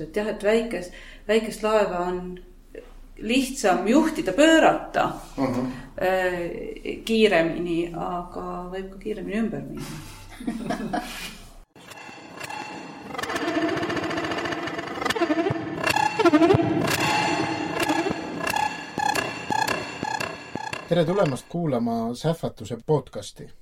et jah, et väikest, väikest laeva on lihtsam juhtida, pöörata uh -huh. kiiremini, aga võib ka kiiremini ümber minna tere tulemast kuulama Sähvatuse podcasti.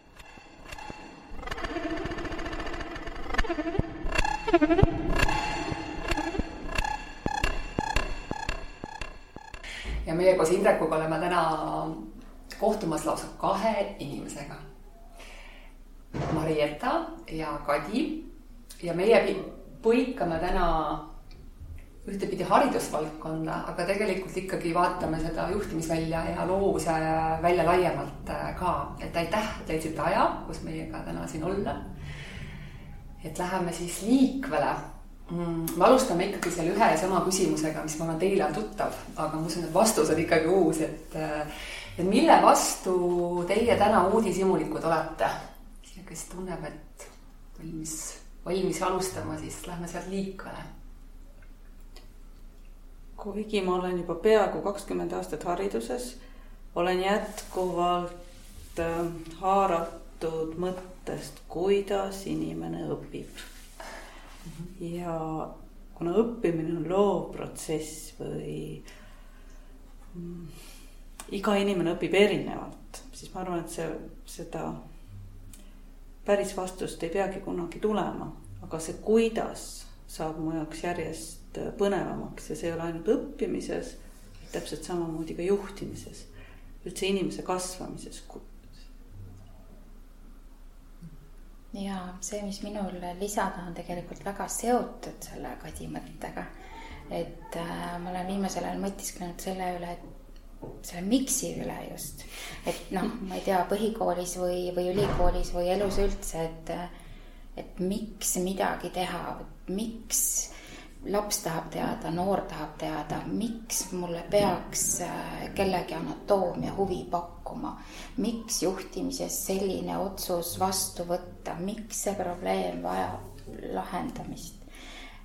ja meie koos Indrekuga oleme täna kohtumas lausa kahe inimesega. Marietta ja Kadi ja meie põikame täna ühtepidi haridusvaldkonda, aga tegelikult ikkagi vaatame seda juhtimisvälja ja loovuse välja laiemalt ka. et aitäh, et leidsite aja, kus meiega täna siin olla et läheme siis liikvele mm,. me alustame ikkagi selle ühe ja sama küsimusega, mis ma arvan, teile on tuttav, aga ma usun, et vastus on ikkagi uus, et et mille vastu teie täna uudishimulikud olete? ja kes tunneb, et valmis, valmis alustama, siis lähme sealt liikvele. kuigi ma olen juba peaaegu kakskümmend aastat hariduses, olen jätkuvalt äh, haaratud mõttest mõttest, kuidas inimene õpib. ja kuna õppimine on loov protsess või mm, iga inimene õpib erinevalt, siis ma arvan, et see, seda päris vastust ei peagi kunagi tulema, aga see, kuidas saab mu jaoks järjest põnevamaks ja see ei ole ainult õppimises, täpselt samamoodi ka juhtimises, üldse inimese kasvamises ja see, mis minul lisada, on tegelikult väga seotud selle kadi mõttega. et äh, ma olen viimasel ajal mõtisklenud selle üle, et selle miks'i üle just. et noh, ma ei tea, põhikoolis või, või ülikoolis või elus üldse, et, et miks midagi teha, miks laps tahab teada, noor tahab teada, miks mulle peaks äh, kellegi anatoomia huvi pakkuma, miks juhtimises selline otsus vastu võtta, miks see probleem vajab lahendamist.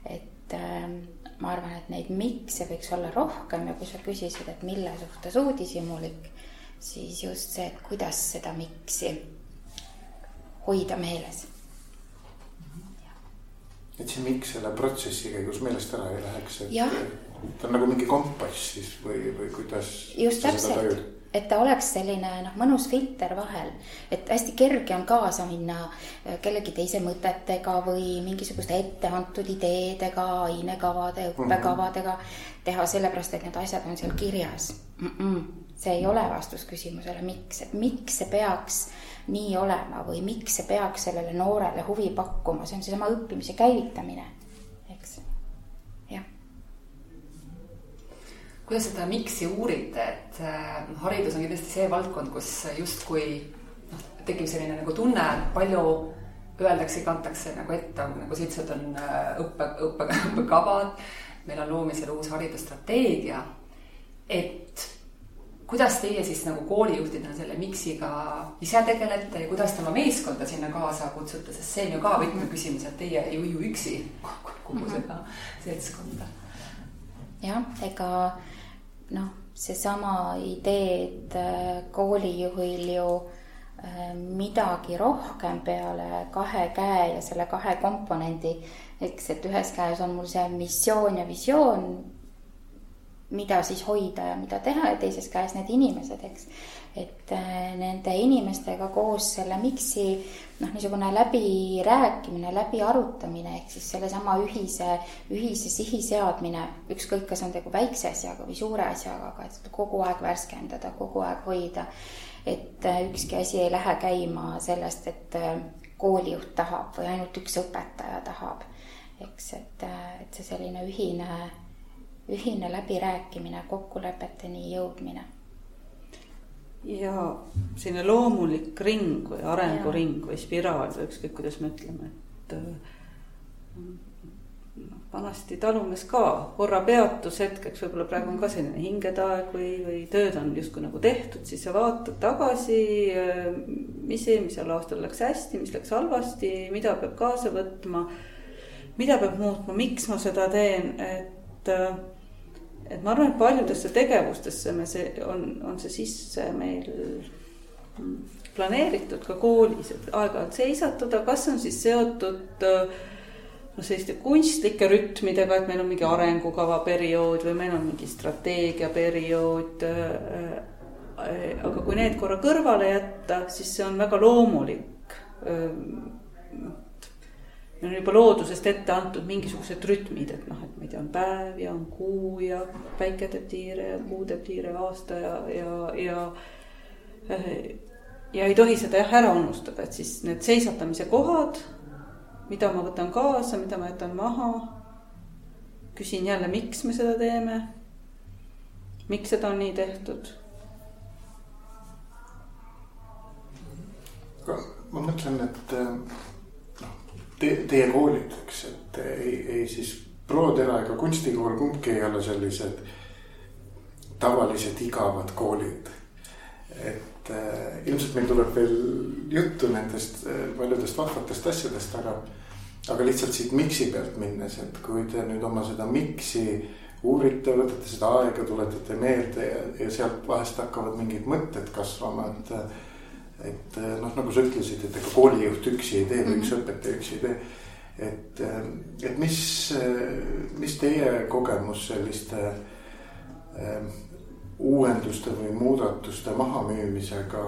et äh, ma arvan, et neid miks'e võiks olla rohkem ja kui sa küsisid, et mille suhtes uudishimulik, siis just see, et kuidas seda miks'i hoida meeles. Et see miks selle protsessi käigus meelest ära ei läheks, et ta on nagu mingi kompass siis või, või kuidas. just täpselt, et ta oleks selline noh, mõnus filter vahel, et hästi kerge on kaasa minna äh, kellegi teise mõtetega või mingisuguste etteantud ideedega, ainekavade, mhm. õppekavadega teha sellepärast, et need asjad on seal kirjas mm. -mm. see ei ole vastus küsimusele, miks, et miks see peaks nii olema või miks see peaks sellele noorele huvi pakkuma, see on seesama õppimise käivitamine, eks, jah. Kuidas seda miks'i uurite, et äh, haridus on kindlasti see valdkond, kus justkui noh, tekib selline nagu tunne, palju öeldakse, kantakse nagu ette, nagu sa ütlesid, on äh, õppe, õppe, õppekavad, meil on loomisel uus haridusstrateegia, et kuidas teie siis nagu koolijuhtidena selle miksiga ise tegelete ja kuidas te oma meeskonda sinna kaasa kutsute, sest see on ju ka võtmeküsimus, et teie ei uju üksi kogu mhm. seda seltskonda. jah, ega noh, seesama idee, et äh, koolijuhil ju äh, midagi rohkem peale kahe käe ja selle kahe komponendi, eks, et ühes käes on mul see missioon ja visioon mida siis hoida ja mida teha ja teises käes need inimesed, eks. Et äh, nende inimestega koos selle miks'i noh, niisugune läbirääkimine, läbiarutamine ehk siis sellesama ühise, ühise sihi seadmine, ükskõik, kas on tegu väikse asjaga või suure asjaga, aga et kogu aeg värskendada, kogu aeg hoida. et äh, ükski asi ei lähe käima sellest, et äh, koolijuht tahab või ainult üks õpetaja tahab. eks, et, et see selline ühine ühine läbirääkimine, kokkulepeteni jõudmine ja selline loomulik ring või arenguring või spiraal või ükskõik, kuidas me ütleme, et noh, vanasti talumees ka korra peatus hetkeks, võib-olla praegu on ka selline hingedeaeg või, või tööd on justkui nagu tehtud, siis sa vaatad tagasi, mis eelmisel aastal läks hästi, mis läks halvasti, mida peab kaasa võtma, mida peab muutma, miks ma seda teen, et et ma arvan, et paljudesse tegevustesse me see on, on see sisse meil planeeritud ka koolis, et aeg-ajalt seisatada, kas on siis seotud noh, selliste kunstlike rütmidega, et meil on mingi arengukava periood või meil on mingi strateegia periood. aga kui need korra kõrvale jätta, siis see on väga loomulik meil on juba loodusest ette antud mingisugused rütmid, et noh, et ma ei tea, on päev ja on kuu ja päike teeb tiire ja kuu teeb tiire aasta ja, ja, ja. ja ei tohi seda jah ära unustada, et siis need seisatamise kohad, mida ma võtan kaasa, mida ma jätan maha. küsin jälle, miks me seda teeme. miks seda on nii tehtud? ma mõtlen, et te, teie koolid, eks, et ei, ei siis Proodera ega kunstikool, kumbki ei ole sellised tavalised igavad koolid. et äh, ilmselt meil tuleb veel juttu nendest äh, paljudest vahvatest asjadest, aga, aga lihtsalt siit miksi pealt minnes, et kui te nüüd oma seda miksi uurite, võtate seda aega, tuletate meelde ja, ja sealt vahest hakkavad mingid mõtted kasvama, et et eh, noh, nagu sa ütlesid, et ega koolijuht üksi ei tee või üks mhm. õpetaja üksi ei tee. et, eh, et mis, eh, mis teie kogemus selliste äh, uuenduste või muudatuste mahamüümisega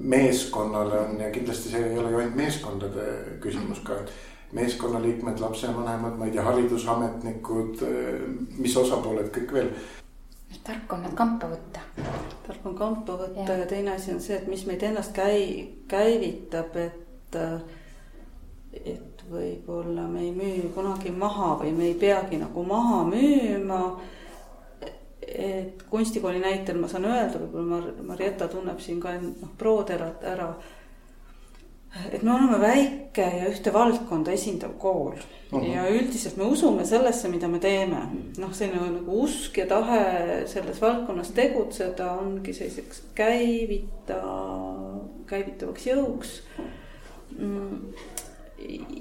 meeskonnale on ja kindlasti see ei ole ju ainult meeskondade küsimus ka, et meeskonnaliikmed, lapsevanemad, ma ei tea, haridusametnikud, mis osapooled kõik veel tark on nad kampa võtta. tark on kampa võtta ja. ja teine asi on see, et mis meid ennast käi-, käivitab, et, et võib-olla me ei müü kunagi maha või me ei peagi nagu maha müüma. et kunstikooli näitel ma saan öelda, võib-olla Mar-, Marietta tunneb siin ka noh, Proderat ära et me oleme väike ja ühte valdkonda esindav kool uh -huh. ja üldiselt me usume sellesse, mida me teeme. noh, selline nagu usk ja tahe selles valdkonnas tegutseda ongi selliseks käivita, käivitavaks jõuks mm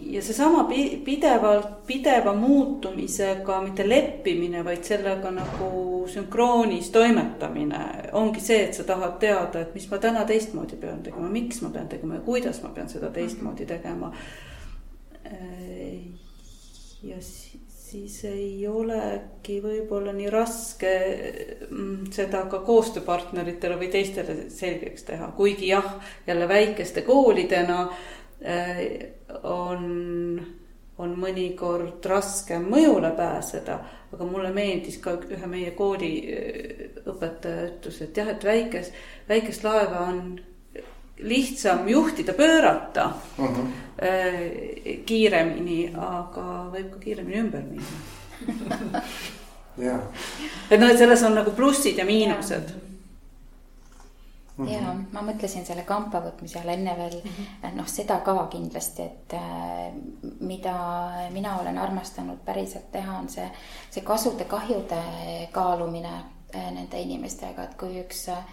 ja seesama pidevalt, pideva muutumisega mitte leppimine, vaid sellega nagu sünkroonis toimetamine ongi see, et sa tahad teada, et mis ma täna teistmoodi pean tegema, miks ma pean tegema ja kuidas ma pean seda teistmoodi tegema. ja siis ei olegi võib-olla nii raske mm, seda ka koostööpartneritele või teistele selgeks teha, kuigi jah, jälle väikeste koolidena Äh, on, on mõnikord raskem mõjule pääseda, aga mulle meeldis ka ühe meie kooli äh, õpetaja ütles, et jah, et väikes, väikest laeva on lihtsam juhtida, pöörata uh mhm. -huh. kiiremini, aga võib ka kiiremini ümber minna yeah.. et noh, et selles on nagu plussid ja miinused Mm -hmm. ja ma mõtlesin selle kampa võtmise all enne veel mm -hmm. noh, seda ka kindlasti, et äh, mida mina olen armastanud päriselt teha, on see, see kasude-kahjude kaalumine äh, nende inimestega, et kui üks äh,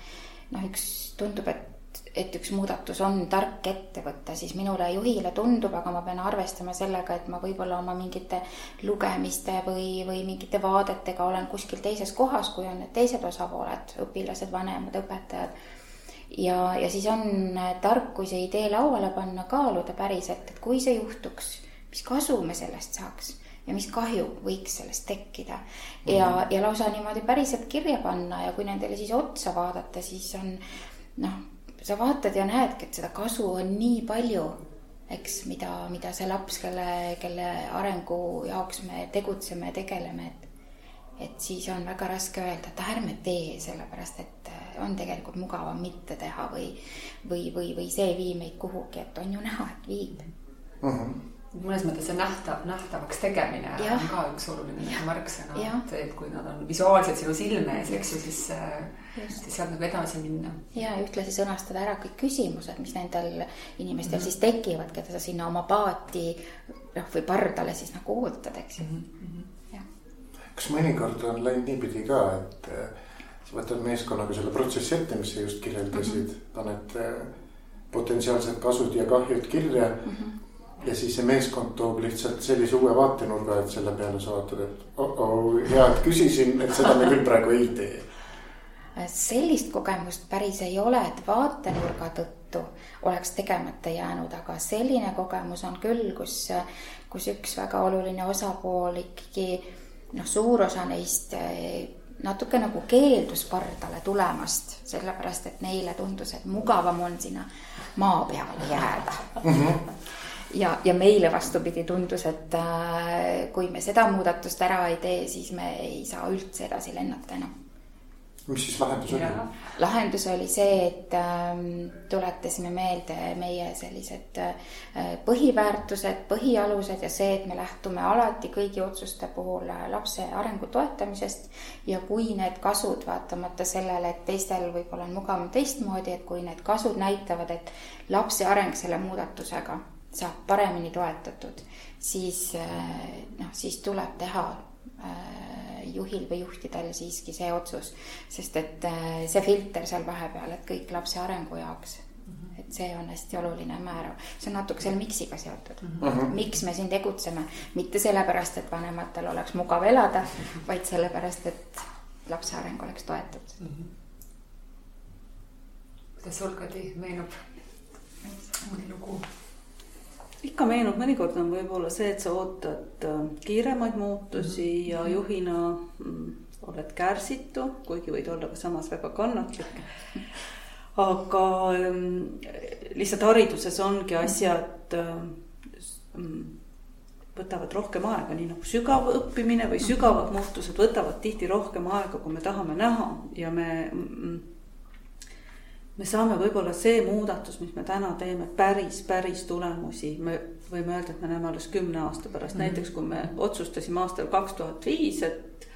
noh, üks tundub, et et üks muudatus on tark ette võtta, siis minule juhile tundub, aga ma pean arvestama sellega, et ma võib-olla oma mingite lugemiste või, või mingite vaadetega olen kuskil teises kohas, kui on need teised osapooled, õpilased, vanemad, õpetajad ja, ja siis on äh, tark, kui see idee lauale panna, kaaluda päriselt, et kui see juhtuks, mis kasu me sellest saaks ja mis kahju võiks sellest tekkida. ja mm, -hmm. ja lausa niimoodi päriselt kirja panna ja kui nendele siis otsa vaadata, siis on noh, sa vaatad ja näedki, et seda kasu on nii palju, eks, mida, mida see laps, kelle, kelle arengu jaoks me tegutseme ja tegeleme, et et siis on väga raske öelda, et ärme tee, sellepärast et on tegelikult mugavam mitte teha või, või, või, või see ei vii meid kuhugi, et on ju näha, et viib uh. -huh. mõnes mõttes see nähtav, nähtavaks tegemine Ja. on ka üks oluline märksõna, et, et kui nad on visuaalselt sinu silme ees, eks ju, siis, äh, siis sealt nagu edasi minna. ja ühtlasi sõnastada ära kõik küsimused, mis nendel inimestel mm -hmm. siis tekivad, keda sa sinna oma paati noh, või pardale siis nagu ootad, eks ju mm. Mhm. -hmm. kas mõnikord on läinud niipidi ka, et äh, sa võtad meeskonnaga selle protsessi ette, mis sa just kirjeldasid mm, -hmm. paned äh, potentsiaalsed kasud ja kahjud kirja mm. -hmm. ja siis see meeskond toob lihtsalt sellise uue vaatenurga, et selle peale sa vaatad, et oh-oh, hea, et küsisin, et seda me küll praegu ei tee. sellist kogemust päris ei ole, et vaatenurga tõttu oleks tegemata jäänud, aga selline kogemus on küll, kus, kus üks väga oluline osapool ikkagi noh, suur osa neist eh, natuke nagu keeldus pardale tulemast, sellepärast et neile tundus, et mugavam on sinna maa peale jääda mm. -hmm. ja, ja meile vastupidi tundus, et äh, kui me seda muudatust ära ei tee, siis me ei saa üldse edasi lennata enam mis siis lahendus oli? lahendus oli see, et ähm, tuletasime meelde meie sellised äh, põhiväärtused, põhialused ja see, et me lähtume alati kõigi otsuste puhul äh, lapse arengu toetamisest. ja kui need kasud, vaatamata sellele, et teistel võib-olla on mugavam teistmoodi, et kui need kasud näitavad, et lapse areng selle muudatusega saab paremini toetatud, siis äh, noh, siis tuleb teha äh, juhil või juhtidel siiski see otsus, sest et äh, see filter seal vahepeal, et kõik lapse arengu jaoks -hmm. et see on hästi oluline määrav, see on natuke selle miksiga seotud mm. -hmm. miks me siin tegutseme, mitte sellepärast, et vanematel oleks mugav elada, vaid sellepärast, et lapse areng oleks toetatud mm. -hmm. kuidas sul, Kadi, meenub mõni lugu? Ikka meenub, mõnikord on võib-olla see, et sa ootad äh, kiiremaid muutusi mm -hmm. ja juhina mm, oled kärsitu, kuigi võid olla ka samas väga kannatlik. aga ähm, lihtsalt hariduses ongi asjad ähm, võtavad rohkem aega, nii nagu sügav õppimine või sügavad muutused võtavad tihti rohkem aega, kui me tahame näha ja me mm, me saame võib-olla see muudatus, mis me täna teeme, päris, päris tulemusi, me võime öelda, et me näeme alles kümne aasta pärast mm, -hmm. näiteks kui me otsustasime aastal kaks tuhat viis, et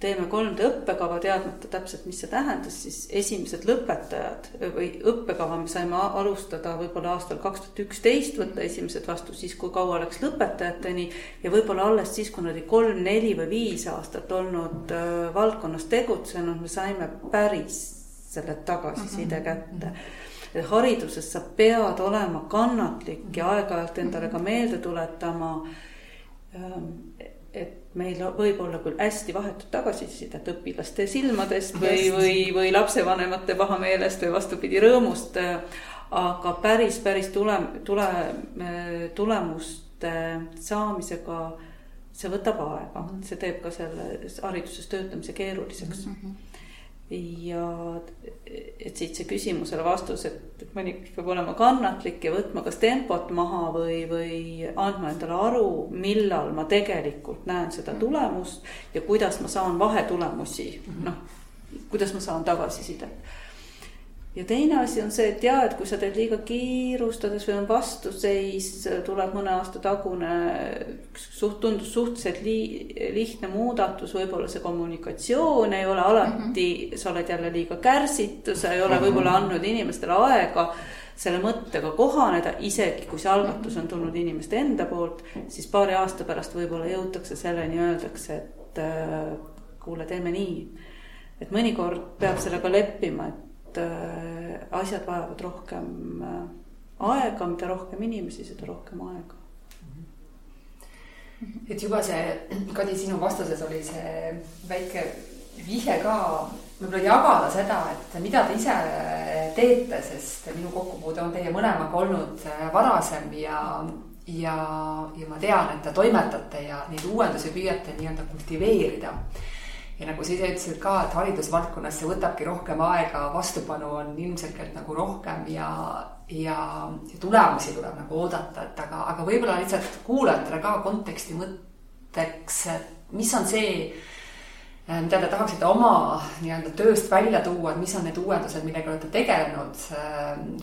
teeme 3D õppekava, teadmata täpselt, mis see tähendas, siis esimesed lõpetajad või õppekava me saime alustada võib-olla aastal kaks tuhat üksteist, võtta esimesed vastu siis, kui kaua läks lõpetajateni ja võib-olla alles siis, kui nad olid kolm, neli või viis aastat olnud äh, valdkonnas tegutsenud, me saime päris selle tagasiside kätte. et hariduses sa pead olema kannatlik ja aeg-ajalt endale ka meelde tuletama. et meil võib olla küll hästi vahetut tagasisidet õpilaste silmadest või, või, või lapsevanemate pahameelest või vastupidi rõõmust. aga päris, päris tule, tule, tulemuste saamisega see võtab aega, see teeb ka selle hariduses töötamise keeruliseks mm. -hmm ja et siit see küsimusele vastus, et mõnikord peab olema kannatlik ja võtma kas tempot maha või, või andma endale aru, millal ma tegelikult näen seda tulemust ja kuidas ma saan vahetulemusi, noh, kuidas ma saan tagasisidet ja teine asi on see, et ja, et kui sa teed liiga kiirustades või on vastuseis, tuleb mõne aasta tagune suht, tundus suhteliselt li, lihtne muudatus, võib-olla see kommunikatsioon ei ole alati mm, -hmm. sa oled jälle liiga kärsitu, sa ei ole võib-olla andnud inimestele aega selle mõttega kohaneda, isegi kui see algatus on tulnud inimeste enda poolt, siis paari aasta pärast võib-olla jõutakse selleni, öeldakse, et äh, kuule, teeme nii. et mõnikord peab sellega leppima, et et äh, asjad vajavad rohkem äh, aega, mida rohkem inimesi, seda rohkem aega. et juba see, Kadi, sinu vastuses oli see väike vihje ka võib-olla jagada seda, et mida te ise teete, sest minu kokkupuude on teie mõlemaga olnud äh, varasem ja, ja, ja ma tean, et te toimetate ja neid uuendusi püüate nii-öelda kultiveerida ja nagu sa ise ütlesid ka, et haridusvaldkonnas see võtabki rohkem aega, vastupanu on ilmselgelt nagu rohkem ja, ja, ja tulemusi tuleb nagu oodata, et aga, aga võib-olla lihtsalt kuulajatele ka konteksti mõtteks, et mis on see, mida te tahaksite oma nii-öelda tööst välja tuua, et mis on need uuendused, millega olete tegelenud,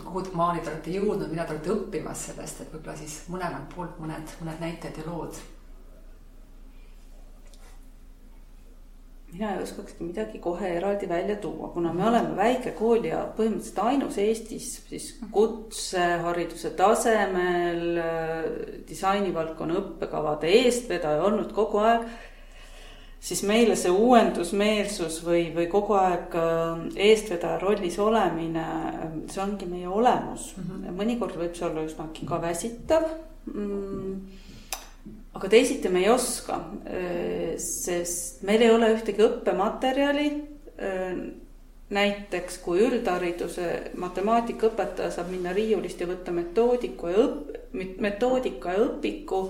kuhu maani te olete jõudnud, mida te olete õppimas sellest, et võib-olla siis mõlemalt poolt mõned, mõned näited ja lood mina ei oskakski midagi kohe eraldi välja tuua, kuna me oleme väike kool ja põhimõtteliselt ainus Eestis siis kutsehariduse tasemel disainivaldkonna õppekavade eestvedaja olnud kogu aeg, siis meile see uuendusmeelsus või, või kogu aeg äh, eestvedaja rollis olemine, see ongi meie olemus mm. -hmm. mõnikord võib see olla üsnagi ka väsitav mm aga teisiti me ei oska, sest meil ei ole ühtegi õppematerjali. näiteks kui üldhariduse matemaatikaõpetaja saab minna riiulist ja võtta metoodiku ja õp-, metoodika ja õpiku.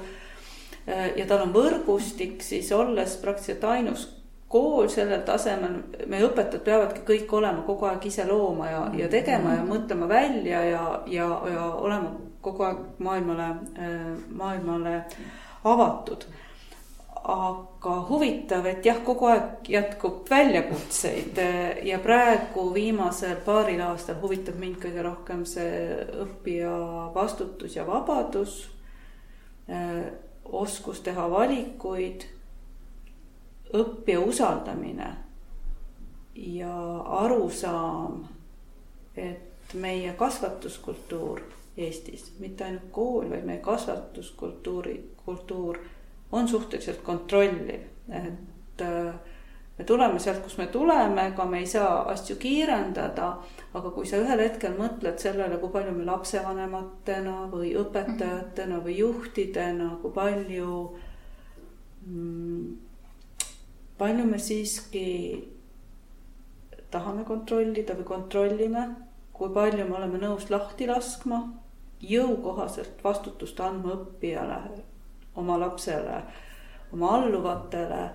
ja tal on võrgustik, siis olles praktiliselt ainus kool sellel tasemel, meie õpetajad peavadki kõik olema kogu aeg ise looma ja, ja tegema ja mõtlema välja ja, ja, ja olema kogu aeg maailmale, maailmale avatud. aga huvitav, et jah, kogu aeg jätkub väljakutseid ja praegu viimasel paaril aastal huvitab mind kõige rohkem see õppija vastutus ja vabadus. oskus teha valikuid, õppija usaldamine ja arusaam, et meie kasvatuskultuur Eestis, mitte ainult kool, vaid meie kasvatuskultuuri, kultuur on suhteliselt kontrolliv, et äh, me tuleme sealt, kus me tuleme, ega me ei saa asju kiirendada. aga kui sa ühel hetkel mõtled sellele, kui palju me lapsevanematena või õpetajatena või juhtidena, kui palju mm,, palju me siiski tahame kontrollida või kontrollime, kui palju me oleme nõus lahti laskma jõukohaselt vastutust andma õppijale, oma lapsele, oma alluvatele.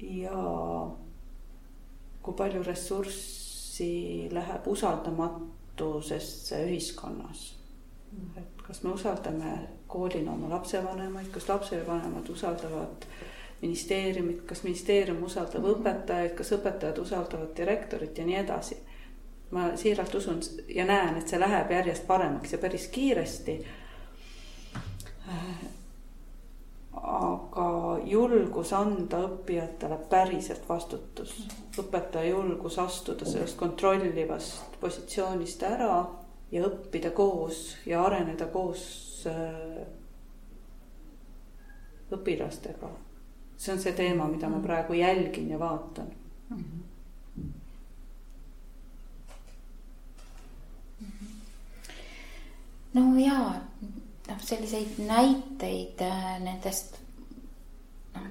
ja kui palju ressurssi läheb usaldamatusesse ühiskonnas. et kas me usaldame koolina oma lapsevanemaid, kas lapsevanemad usaldavad ministeeriumit, kas ministeerium usaldab õpetajaid, kas õpetajad usaldavad direktorit ja nii edasi ma siiralt usun ja näen, et see läheb järjest paremaks ja päris kiiresti. aga julgus anda õppijatele päriselt vastutus, õpetaja julgus astuda sellest kontrollivast positsioonist ära ja õppida koos ja areneda koos äh, õpilastega. see on see teema, mida ma praegu jälgin ja vaatan mm. -hmm no jaa, noh, selliseid näiteid äh, nendest, noh,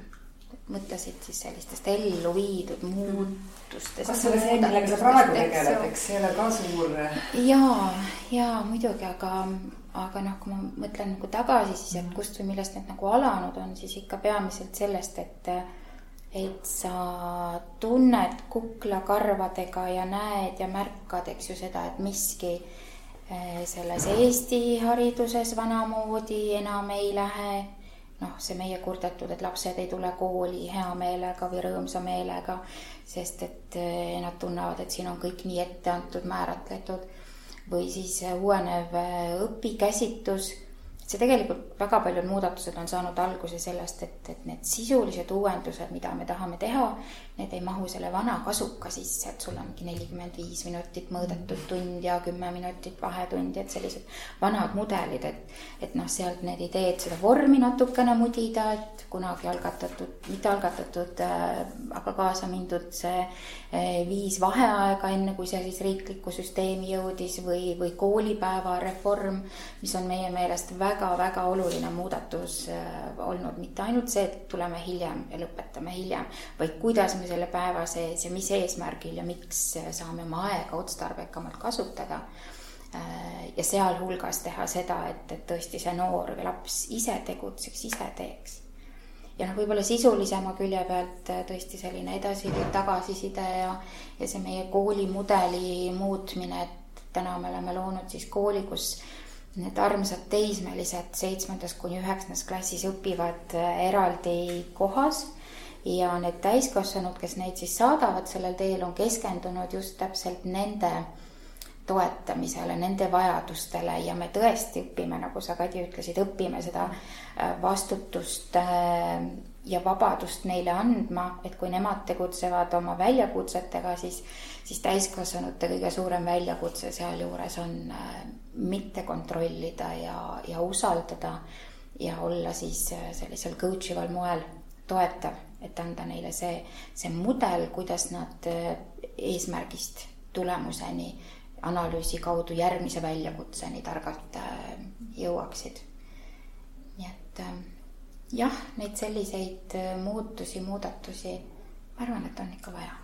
mõtlesid siis sellistest ellu viidud muutustest. kas see oli see, millega sa praegu tegeled, eks see ei ole ka suur? jaa, jaa muidugi, aga, aga noh, kui ma mõtlen nagu tagasi siis, et kust või millest need nagu alanud on, siis ikka peamiselt sellest, et et sa tunned kuklakarvadega ja näed ja märkad, eks ju seda, et miski Eh, selles Eesti hariduses vanamoodi enam ei lähe. noh, see meie kurdetud, et lapsed ei tule kooli hea meelega või rõõmsa meelega, sest et eh, nad tunnevad, et siin on kõik nii ette antud, määratletud. või siis uuenev eh, õpikäsitus see tegelikult väga paljud muudatused on saanud alguse sellest, et, et need sisulised uuendused, mida me tahame teha, need ei mahu selle vana kasuka sisse, et sul on mingi nelikümmend viis minutit mõõdetud tund ja kümme minutit vahetundi, et sellised vanad mudelid, et, et noh, sealt need ideed seda vormi natukene mudida, et kunagi algatatud, mitte algatatud äh,, aga kaasa mindud see äh, viis vaheaega, enne kui see siis riiklikku süsteemi jõudis või, või koolipäeva reform, mis on meie meelest väga väga-väga oluline muudatus äh, olnud, mitte ainult see, et tuleme hiljem ja lõpetame hiljem, vaid kuidas me selle päeva sees ja mis eesmärgil ja miks saame oma aega otstarbekamalt kasutada. Äh, ja sealhulgas teha seda, et, et tõesti see noor või laps ise tegutseks, ise teeks ja noh, võib-olla sisulisema külje pealt äh, tõesti selline edasi- või tagasiside ja, ja see meie koolimudeli muutmine, et täna me oleme loonud siis kooli, kus need armsad teismelised seitsmendas kuni üheksandas klassis õpivad äh, eraldi kohas ja need täiskasvanud, kes neid siis saadavad sellel teel, on keskendunud just täpselt nende toetamisele, nende vajadustele. Ja me tõesti õpime, nagu sa, Kadi, ütlesid, õpime seda äh, vastutust äh, ja vabadust neile andma, et kui nemad tegutsevad oma väljakutsetega, siis, siis täiskasvanute kõige suurem väljakutse sealjuures on äh, mitte kontrollida ja, ja usaldada ja olla siis sellisel coach ival moel toetav, et anda neile see, see mudel, kuidas nad eesmärgist tulemuseni analüüsi kaudu järgmise väljakutseni targalt äh, jõuaksid. nii et äh, jah, neid selliseid muutusi, muudatusi, ma arvan, et on ikka vaja.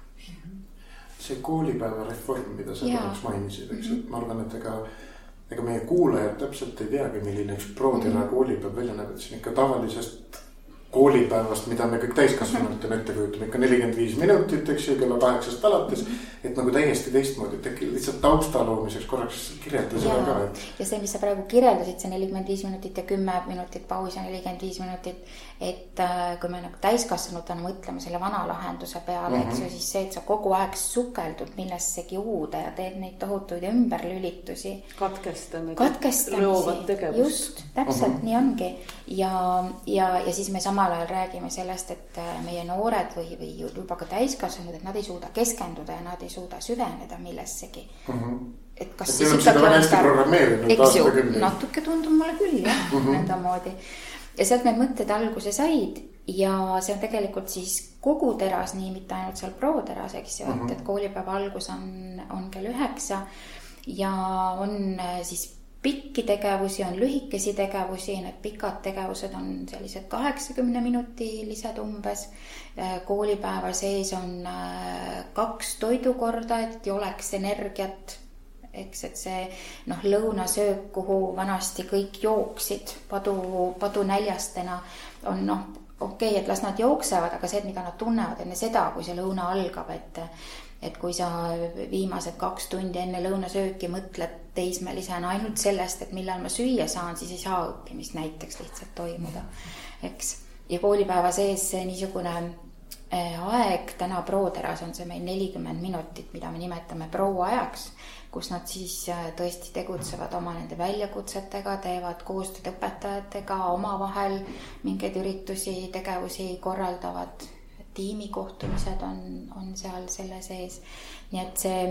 see koolipäeva reform, mida sa korraks mainisid, eks ju, ma arvan, et ega ega meie kuulajad täpselt ei teagi, milline üks ProTera mm -hmm. koolipäev välja näeb, et see on ikka tavalisest koolipäevast, mida me kõik täiskasvanutena ette kujutame, ikka nelikümmend viis minutit, eks ju, kella kaheksast alates. Et nagu täiesti teistmoodi, et äkki lihtsalt tausta loomiseks korraks kirjelda seda ka, et. ja see, mis sa praegu kirjeldasid, see nelikümmend viis minutit ja kümme minutit pausi ja nelikümmend viis minutit. et äh, kui me nagu täiskasvanutena mõtleme selle vana lahenduse peale mm, -hmm. eks ju, siis see, et sa kogu aeg sukeldud millessegi uude ja teed neid tohutuid ümberlülitusi. katkestamisi. katkestamisi, just, täpselt mm -hmm. nii ongi. ja, ja, ja siis me samal samal ajal räägime sellest, et äh, meie noored või, või juba ka täiskasvanud, et nad ei suuda keskenduda ja nad ei suuda süveneda millessegi mm. -hmm. et kas et siis ikkagi eks ju, natuke tundub mulle küll jah mm -hmm., nõndamoodi. ja sealt need mõtted alguse said ja see on tegelikult siis kogu teras, nii mitte ainult seal pro-teras, eks ju mm, -hmm. et, mhm. et koolipäeva algus on, on kell üheksa ja on äh, siis pikki tegevusi, on lühikesi tegevusi, need pikad tegevused on sellised kaheksakümne minutilised umbes. Äh, koolipäeva sees on äh, kaks toidukorda, et oleks energiat. eks, et see noh, lõunasöök, kuhu vanasti kõik jooksid padu, padunäljastena on noh, okei okay,, et las nad jooksevad, aga see, mida nad tunnevad enne seda, kui see lõuna algab, et et kui sa viimased kaks tundi enne lõunasööki mõtled teismelisena ainult sellest, et millal ma süüa saan, siis ei saa õppimist näiteks lihtsalt toimuda, eks. ja koolipäeva sees niisugune äh, aeg, täna ProTeras on see meil nelikümmend minutit, mida me nimetame proajaks, kus nad siis äh, tõesti tegutsevad oma nende väljakutsetega, teevad koostööd õpetajatega, omavahel mingeid üritusi, tegevusi korraldavad tiimikohtumised on, on seal selle sees. nii et see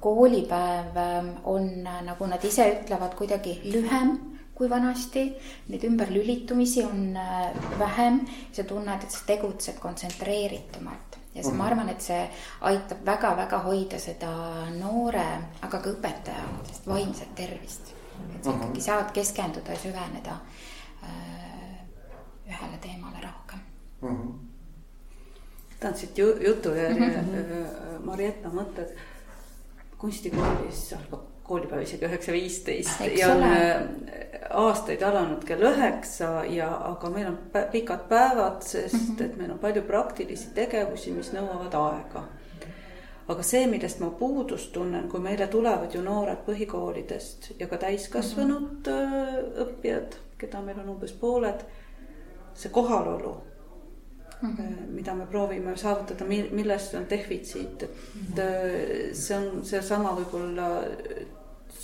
koolipäev ähm, on, nagu nad ise ütlevad, kuidagi lühem kui vanasti. Neid ümberlülitumisi on äh, vähem, sa tunned, et sa tegutsed kontsentreeritumalt ja see, ma mhm. arvan, et see aitab väga-väga hoida seda noore, aga ka õpetaja vaimset tervist. et sa mhm. ikkagi saad keskenduda ja süveneda äh, ühele teemale rohkem mm. -hmm tahtsid ju, jutujärje mm -hmm. Marietta mõtted kunstikoolis algab koolipäev isegi üheksa viisteist ja on äh, aastaid alanud kell üheksa ja, aga meil on pikad päevad, sest mm -hmm. et meil on palju praktilisi tegevusi, mis nõuavad aega. aga see, millest ma puudust tunnen, kui meile tulevad ju noored põhikoolidest ja ka täiskasvanud mm -hmm. õppijad, keda meil on umbes pooled, see kohalolu mm, -hmm. mida me proovime saavutada, milles on defitsiit, et mm -hmm. see on seesama võib-olla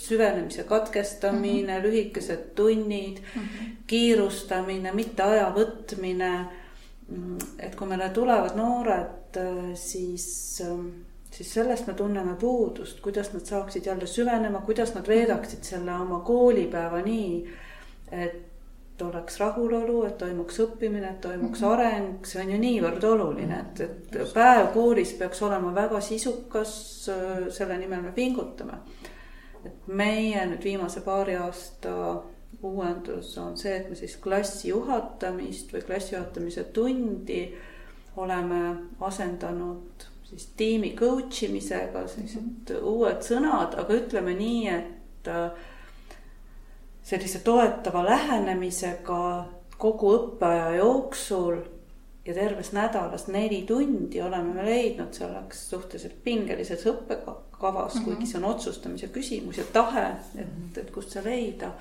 süvenemise katkestamine mm, -hmm. lühikesed tunnid mm, -hmm. kiirustamine, mitte aja võtmine. Mm, et kui meile tulevad noored, äh, siis, siis sellest me tunneme puudust, kuidas nad saaksid jälle süvenema, kuidas nad veedaksid selle oma koolipäeva nii, et oleks rahulolu, et toimuks õppimine, et toimuks mm -hmm. areng, see on ju niivõrd oluline, et, et päev koolis peaks olema väga sisukas. selle nimel me pingutame. et meie nüüd viimase paari aasta uuendus on see, et me siis klassi juhatamist või klassi juhatamise tundi oleme asendanud siis tiimi coach imisega, sellised mm -hmm. uued sõnad, aga ütleme nii, et sellise toetava lähenemisega kogu õppeaja jooksul ja terves nädalas neli tundi oleme me leidnud selleks suhteliselt pingelises õppekavas mm, -hmm. kuigi see on otsustamise küsimus ja tahe, et, et kust see leida.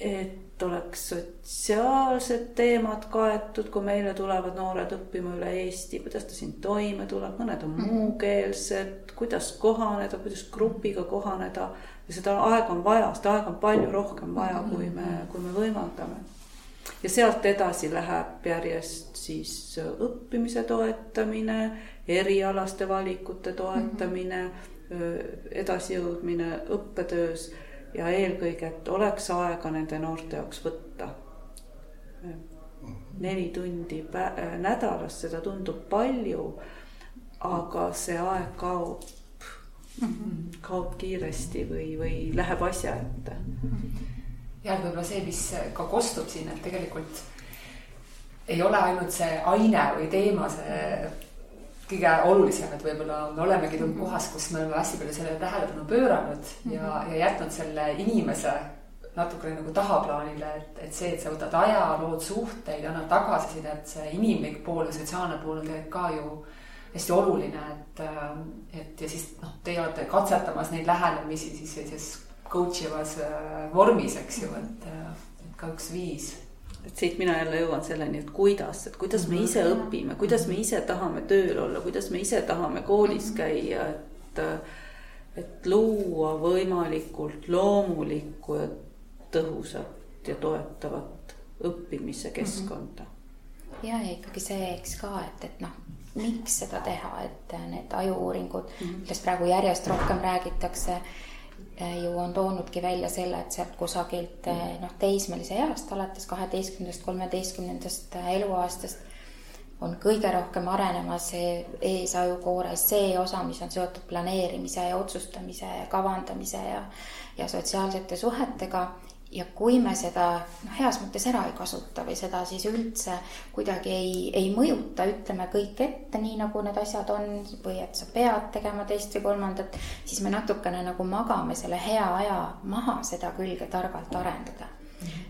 et oleks sotsiaalsed teemad kaetud, kui meile tulevad noored õppima üle Eesti, kuidas ta siin toime tuleb, mõned on Mhm. muukeelsed, kuidas kohaneda, kuidas grupiga kohaneda. Ja seda aega on vaja, seda aega on palju rohkem vaja, kui me, kui me võimaldame. ja sealt edasi läheb järjest siis õppimise toetamine, erialaste valikute toetamine, edasijõudmine õppetöös ja eelkõige, et oleks aega nende noorte jaoks võtta. neli tundi nädalas, seda tundub palju, aga see aeg kaob, kaob kiiresti või, või läheb asja ette. ja võib-olla see, mis ka kostub siin, et tegelikult ei ole ainult see aine või teema see kõige olulisem, et võib-olla me olemegi tulnud kohas, kus me oleme hästi palju sellele tähelepanu pööranud ja, ja jätnud selle inimese natukene nagu tahaplaanile, et, et see, et sa võtad aja, lood suhteid, annad tagasisidet, see inimlik pool ja sotsiaalne pool on tegelikult ka ju hästi oluline, et, et ja siis noh, teie olete katsetamas neid lähenemisi siis sellises coach ivas äh, vormis, eks ju, et, et ka üks viis. Et siit mina jälle jõuan selleni, et kuidas, et kuidas me ise õpime, kuidas me ise tahame tööl olla, kuidas me ise tahame koolis käia, et et luua võimalikult loomulikku ja tõhusat ja toetavat õppimise keskkonda. ja, ja ikkagi see, eks ka, et, et noh, miks seda teha, et need ajuuuringud mm, -hmm. millest praegu järjest rohkem räägitakse, ju on toonudki välja selle, et sealt kusagilt noh, teismelise east alates kaheteistkümnendast, kolmeteistkümnendast eluaastast on kõige rohkem arenemas eesajukoores see osa, mis on seotud planeerimise ja otsustamise ja kavandamise ja, ja sotsiaalsete suhetega ja kui me seda noh, heas mõttes ära ei kasuta või seda siis üldse kuidagi ei, ei mõjuta, ütleme kõik ette, nii nagu need asjad on või et sa pead tegema teist või kolmandat, siis me natukene nagu magame selle hea aja maha seda külge targalt arendada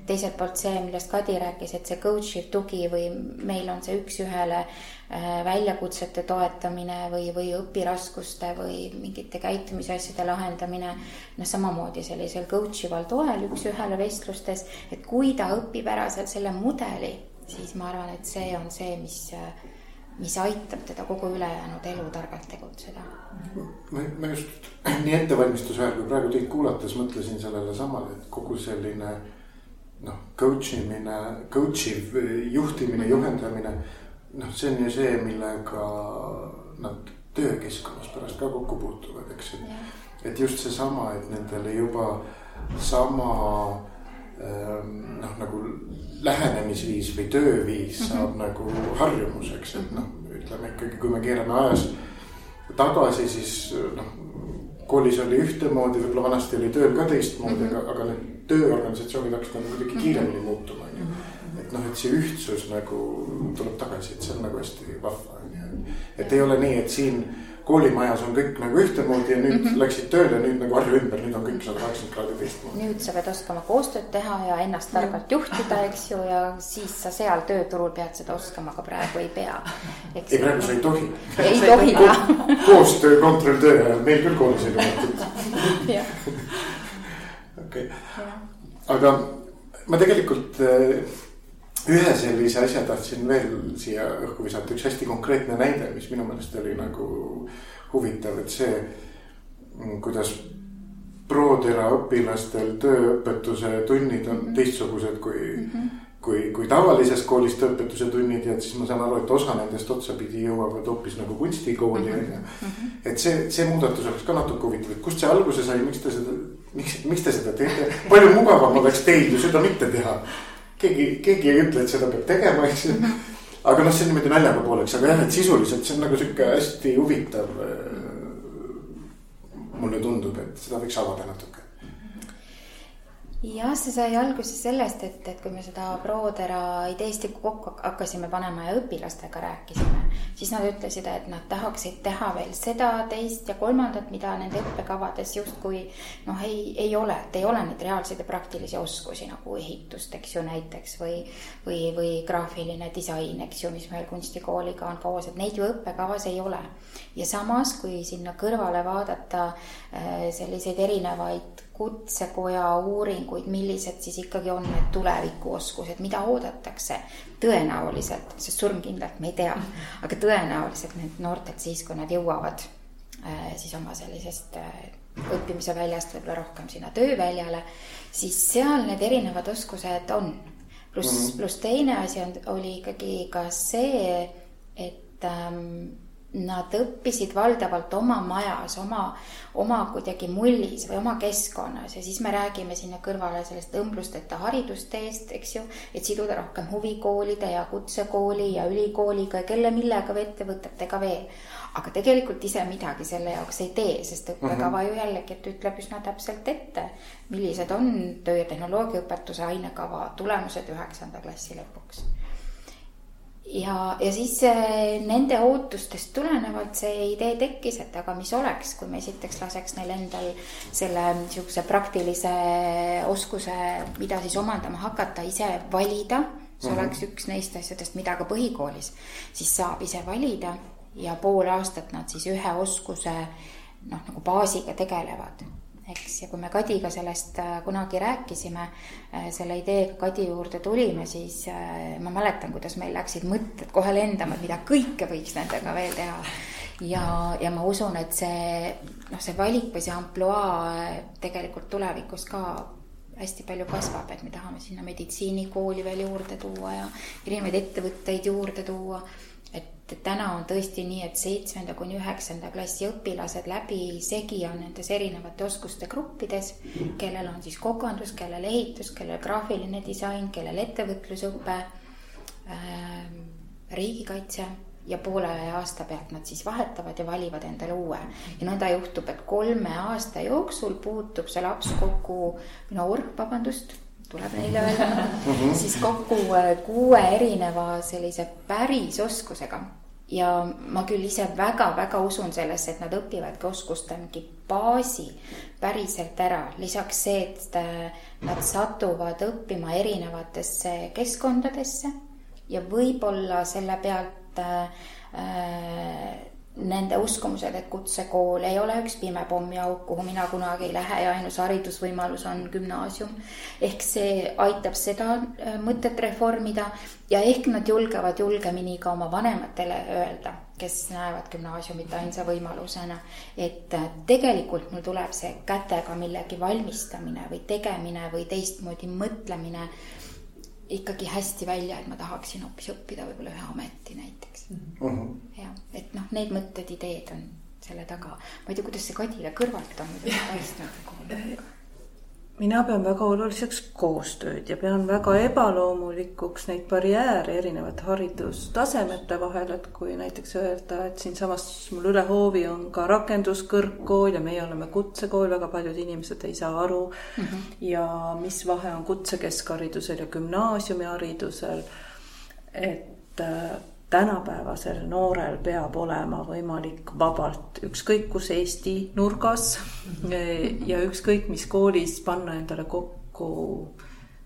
teiselt poolt see, millest Kadi rääkis, et see coach'iv tugi või meil on see üks-ühele väljakutsete toetamine või, või õpiraskuste või mingite käitumisasjade lahendamine. noh, samamoodi sellisel coach ival toel üks-ühele vestlustes, et kui ta õpib ära seal selle mudeli, siis ma arvan, et see on see, mis mis aitab teda kogu ülejäänud elu targalt tegutseda. ma, just nii ettevalmistuse ajal kui praegu teid kuulates mõtlesin sellele samale, et kogu selline noh, coach imine, coach iv juhtimine, juhendamine. noh, see on ju see, millega nad töökeskkonnas pärast ka kokku puutuvad, eks, et. et just seesama, et nendele juba sama noh, nagu lähenemisviis või tööviis mm -hmm. saab nagu harjumuseks, et noh, ütleme ikkagi, kui me keerame ajas tagasi, siis noh koolis oli ühtemoodi, võib-olla vanasti oli tööl ka teistmoodi mm, -hmm. aga, aga need tööorganisatsioonid hakkasid nagu kuidagi kiiremini muutuma, on ju. et noh, et see ühtsus nagu tuleb tagasi, et see on nagu hästi vahva, on ju. et ei ole nii, et siin koolimajas on kõik nagu ühtemoodi ja nüüd mm -hmm. läksid tööle, nüüd nagu harju ümber, nüüd on kõik sada kaheksakümmend kraadi teistmoodi. nüüd sa pead oskama koostööd teha ja ennast targalt juhtida, eks ju, ja siis sa seal tööturul pead seda oskama, aga praegu ei pea. ei, praegu sa ei tohi. ei tohi jah. koostöö kontrolltöö ajal, meil küll koolis ei lubatud. okei, aga ma tegelikult ühe sellise asja tahtsin veel siia õhku visata, üks hästi konkreetne näide, mis minu meelest oli nagu huvitav, et see, kuidas Prodera õpilastel tööõpetuse tunnid on teistsugused kui mm, -hmm. kui, kui tavalises koolis tööõpetuse tunnid ja et siis ma saan aru, et osa nendest otsapidi jõuavad hoopis nagu kunstikooli on ju. et see, see muudatus oleks ka natuke huvitav, et kust see alguse sai, miks te seda, miks, miks te seda teete, palju mugavam oleks teil ju seda mitte teha keegi, keegi ei ütle, et seda peab tegema, eks ju. aga noh, see on niimoodi naljaga pooleks, aga jah, et sisuliselt see on nagu sihuke hästi huvitav. mulle tundub, et seda võiks avada natuke jah, see sai alguse sellest, et, et kui me seda Prodera ideestikku kokku hakkasime panema ja õpilastega rääkisime, siis nad ütlesid, et nad tahaksid teha veel seda, teist ja kolmandat, mida nende õppekavades justkui noh, ei, ei ole, et ei ole neid reaalseid ja praktilisi oskusi nagu ehitust, eks ju, näiteks või, või, või graafiline disain, eks ju, mis meil kunstikooliga on koos, et neid ju õppekavas ei ole. ja samas, kui sinna kõrvale vaadata selliseid erinevaid kutsekoja uuringuid, millised siis ikkagi on need tulevikuoskused, mida oodatakse tõenäoliselt, sest surmkindlalt me ei tea, aga tõenäoliselt need noortelt siis, kui nad jõuavad äh, siis oma sellisest äh, õppimise väljast võib-olla rohkem sinna tööväljale, siis seal need erinevad oskused on. pluss mm -hmm., pluss teine asi on, oli ikkagi ka see, et ähm, nad õppisid valdavalt oma majas, oma, oma kuidagi mullis või oma keskkonnas ja siis me räägime sinna kõrvale sellest õmblusteta haridusteest, eks ju. et siduda rohkem huvikoolide ja kutsekooli ja ülikooliga ja kelle millega või ettevõtetega veel aga tegelikult ise midagi selle jaoks ei tee, sest õppekava mm -hmm. ju jällegi, et ütleb üsna täpselt ette, millised on töö- ja tehnoloogiaõpetuse ainekava tulemused üheksanda klassi lõpuks. Ja, ja siis eh, nende ootustest tulenevalt see idee tekkis, et aga mis oleks, kui me esiteks laseks neil endal selle niisuguse praktilise oskuse, mida siis omandama hakata, ise valida. See mm -hmm. oleks üks neist asjadest, mida ka põhikoolis siis saab ise valida. Ja pool aastat nad siis ühe oskuse noh, nagu baasiga tegelevad eks, ja kui me Kadiga sellest äh, kunagi rääkisime, äh, selle ideega Kadi juurde tulime, siis äh, ma mäletan, kuidas meil läksid mõtted kohe lendama, et mida kõike võiks nendega veel teha. ja, ja ma usun, et see noh, see valik või see ampluaa tegelikult tulevikus ka hästi palju kasvab, et me tahame sinna meditsiinikooli veel juurde tuua ja erinevaid ettevõtteid juurde tuua et täna on tõesti nii, et seitsmenda kuni üheksanda klassi õpilased läbisegi on nendes erinevate oskuste gruppides, kellel on siis kokandus, kellel ehitus, kellel graafiline disain, kellel ettevõtlusõpe äh,, riigikaitse ja poole aasta pealt nad siis vahetavad ja valivad endale uue. ja nõnda juhtub, et kolme aasta jooksul puutub see laps kokku, noor, vabandust tuleb neile öelda mhm. siis kokku äh, kuue erineva sellise pärisoskusega. Ja ma küll ise väga-väga usun sellesse, et nad õpivadki oskuste mingi baasi päriselt ära. lisaks see, et äh, nad satuvad õppima erinevatesse keskkondadesse ja võib-olla selle pealt äh, äh nende uskumused, et kutsekool ei ole üks pime pommiauk, kuhu mina kunagi ei lähe ja ainus haridusvõimalus on gümnaasium. ehk see aitab seda äh, mõtet reformida ja ehk nad julgevad julgemini ka oma vanematele öelda, kes näevad gümnaasiumit ainsa võimalusena. et äh, tegelikult mul tuleb see kätega millegi valmistamine või tegemine või teistmoodi mõtlemine ikkagi hästi välja, et ma tahaksin hoopis õppida võib-olla ühe ameti näiteks uh. Mhm. -huh. jah, et noh, need mõtted, ideed on selle taga. ma ei tea, kuidas see Kadile kõrvalt on paistnud mina pean väga oluliseks koostööd ja pean väga ebaloomulikuks neid barjääre erinevate haridustasemete vahel, et kui näiteks öelda, et siinsamas mul üle hoovi on ka rakenduskõrgkool ja meie oleme kutsekool, väga paljud inimesed ei saa aru mm. -hmm. ja mis vahe on kutsekeskharidusel ja gümnaasiumiharidusel. et äh, tänapäevasel noorel peab olema võimalik vabalt ükskõik kus Eesti nurgas ja ükskõik mis koolis panna endale kokku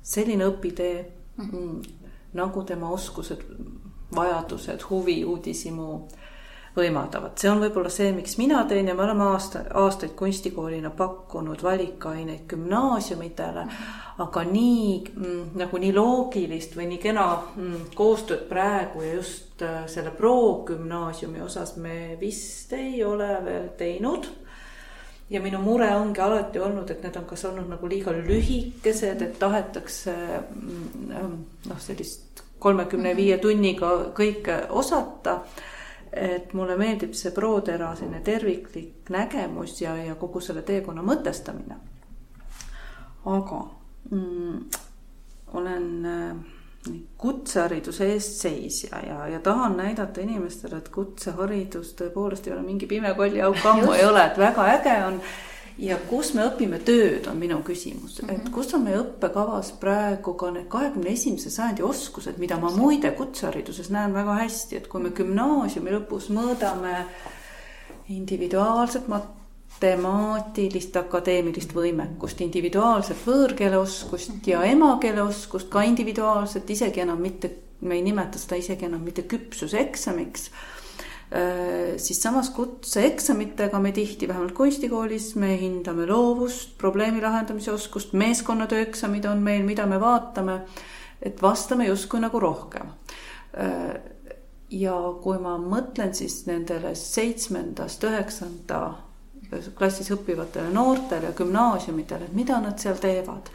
selline õpitee mm, nagu tema oskused, vajadused, huvi, uudishimu võimaldavad. see on võib-olla see, miks mina teen ja me oleme aasta, aastaid kunstikoolina pakkunud valikaineid gümnaasiumidele. aga nii mm, nagu nii loogilist või nii kena mm, koostööd praegu ja just äh, selle progümnaasiumi osas me vist ei ole veel teinud ja minu mure ongi alati olnud, et need on kas olnud nagu liiga lühikesed, et tahetakse mm, noh, sellist kolmekümne viie tunniga kõike osata et mulle meeldib see Proodera selline terviklik nägemus ja, ja kogu selle teekonna mõtestamine. aga mm, olen äh, kutsehariduse eestseisja ja, ja tahan näidata inimestele, et kutseharidus tõepoolest ei ole mingi pime kolliauk, ammu ei ole, et väga äge on ja kus me õpime tööd, on minu küsimus mm, -hmm. et mhm. kus on meie õppekavas praegu ka need kahekümne esimese sajandi oskused, mida ma muide kutsehariduses näen väga hästi, et kui me gümnaasiumi lõpus mõõdame individuaalset matemaatilist akadeemilist võimekust, individuaalset võõrkeeleoskust -hmm. ja emakeeleoskust ka individuaalset, isegi enam mitte, me ei nimeta seda isegi enam mitte küpsuseksamiks siis samas kutseeksamitega me tihti, vähemalt kunstikoolis, me hindame loovust, probleemi lahendamise oskust, meeskonnatöö eksamid on meil, mida me vaatame, et vastame justkui nagu rohkem ja kui ma mõtlen siis nendele seitsmendast üheksanda klassis õppivatele noortele gümnaasiumidele, et mida nad seal teevad.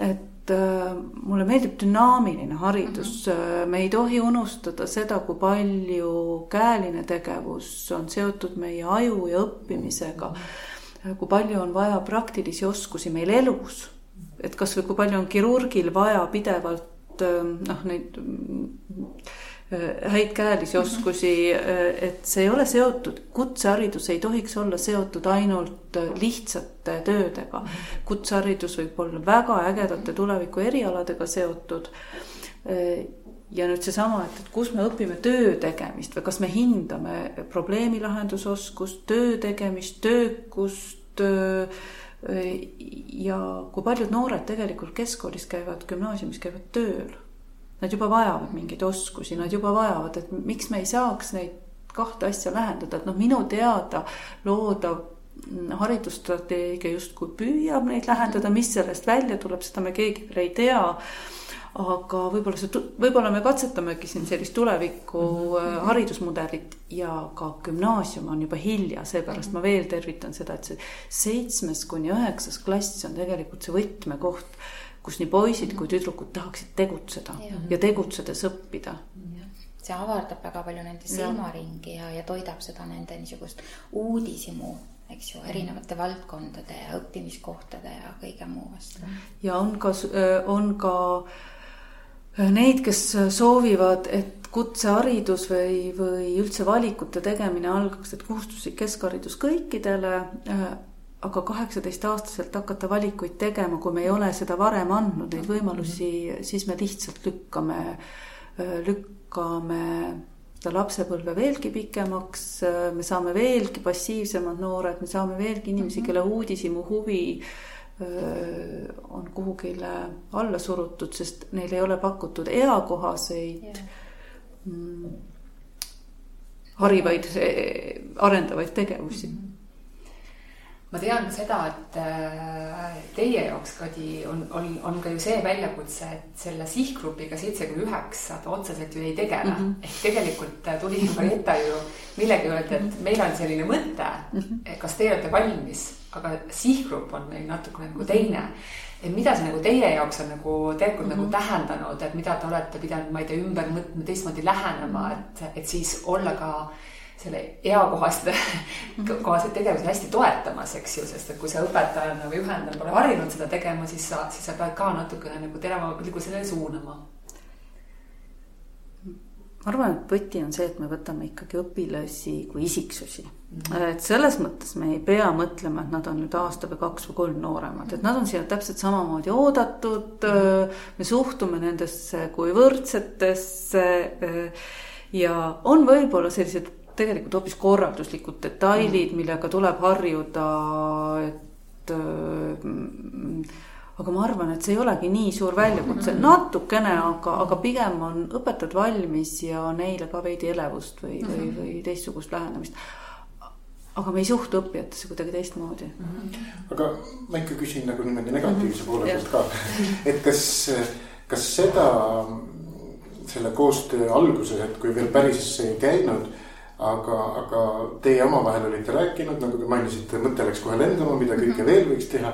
Et äh, mulle meeldib dünaamiline haridus mm, -hmm. me ei tohi unustada seda, kui palju käeline tegevus on seotud meie aju ja õppimisega. -hmm. kui palju on vaja praktilisi oskusi meil elus, et kasvõi kui palju on kirurgil vaja pidevalt äh, noh, neid Äh, häid käelisi mhm. oskusi, äh, et see ei ole seotud, kutseharidus ei tohiks olla seotud ainult äh, lihtsate töödega. Mhm. kutseharidus võib olla väga ägedate tuleviku erialadega seotud. ja nüüd seesama, et, et kus me õpime töö tegemist või kas me hindame probleemi lahendusoskust, töö tegemist, töökust ja kui paljud noored tegelikult keskkoolis käivad, gümnaasiumis käivad tööl Nad juba vajavad mingeid oskusi, nad juba vajavad, et miks me ei saaks neid kahte asja lähendada, et noh, minu teada loodav haridusstrateegia justkui püüab neid lähendada, mis sellest välja tuleb, seda me keegi veel ei tea aga võib-olla see, võib-olla me katsetamegi siin sellist tuleviku mm -hmm. haridusmudelit ja ka gümnaasium on juba hilja, seepärast mm -hmm. ma veel tervitan seda, et see seitsmes kuni üheksas klass on tegelikult see võtmekoht kus nii poisid kui tüdrukud tahaksid tegutseda ja, ja tegutsedes õppida. see avardab väga palju nende silmaringi ja, ja toidab seda nende niisugust uudishimu eks ju, erinevate valdkondade ja õppimiskohtade ja kõige muu vastu. ja on ka, on ka neid, kes soovivad, et kutseharidus või, või üldse valikute tegemine algaks, et kohustuslik keskharidus kõikidele aga kaheksateistaastaselt hakata valikuid tegema, kui me ei ole seda varem andnud, neid võimalusi, siis me lihtsalt lükkame, lükkame seda lapsepõlve veelgi pikemaks, me saame veelgi passiivsemad noored, me saame veelgi inimesi, kelle uudishimu huvi on kuhugile alla surutud, sest neil ei ole pakutud eakohaseid yeah. harivaid, arendavaid tegevusi mm. -hmm ma tean ka seda, et äh, teie jaoks, Kadi, on, on, on ka ju see väljakutse, et selle sihtgrupiga seitsekümmend üheksa ta otseselt ju ei tegele mm. -hmm. ehk tegelikult tuli Marietta ju millegi öelda, et mhm. meil on selline mõte mm, -hmm. kas teie olete valmis, aga sihtgrupp on meil natuke nagu teine. et mida see nagu teie jaoks on nagu tegelikult mm -hmm. nagu mhm. tähendanud, et mida te olete pidanud, ma ei tea, ümber mõtlema, teistmoodi lähenema, et, et siis olla ka selle eakohaste mhm. kohaseid tegevusi hästi toetamas, eks ju, sest et kui sa õpetajana või juhendajana pole harjunud seda tegema, siis sa, siis sa pead ka natukene nagu teravama pilgu sellele suunama. ma arvan, et võti on see, et me võtame ikkagi õpilasi kui isiksusi mm. -hmm. et selles mõttes me ei pea mõtlema, et nad on nüüd aasta või kaks või kolm nooremad, et nad on siia täpselt samamoodi oodatud mm. -hmm. me suhtume nendesse kui võrdsetesse ja on võib-olla sellised tegelikult hoopis korralduslikud detailid, millega tuleb harjuda, et äh, aga ma arvan, et see ei olegi nii suur väljakutse, natukene, aga, aga pigem on õpetajad valmis ja neile ka veidi elevust või, või, mhm. või teistsugust lähenemist. aga me ei suhtu õppijatesse kuidagi teistmoodi. aga ma ikka küsin nagu niimoodi negatiivse poole pealt ka, et kas, kas seda selle koostöö alguses, et kui veel päris ei käinud aga, aga teie omavahel olite rääkinud, nagu te mainisite, mõte läks kohe lendama, mida kõike veel võiks teha.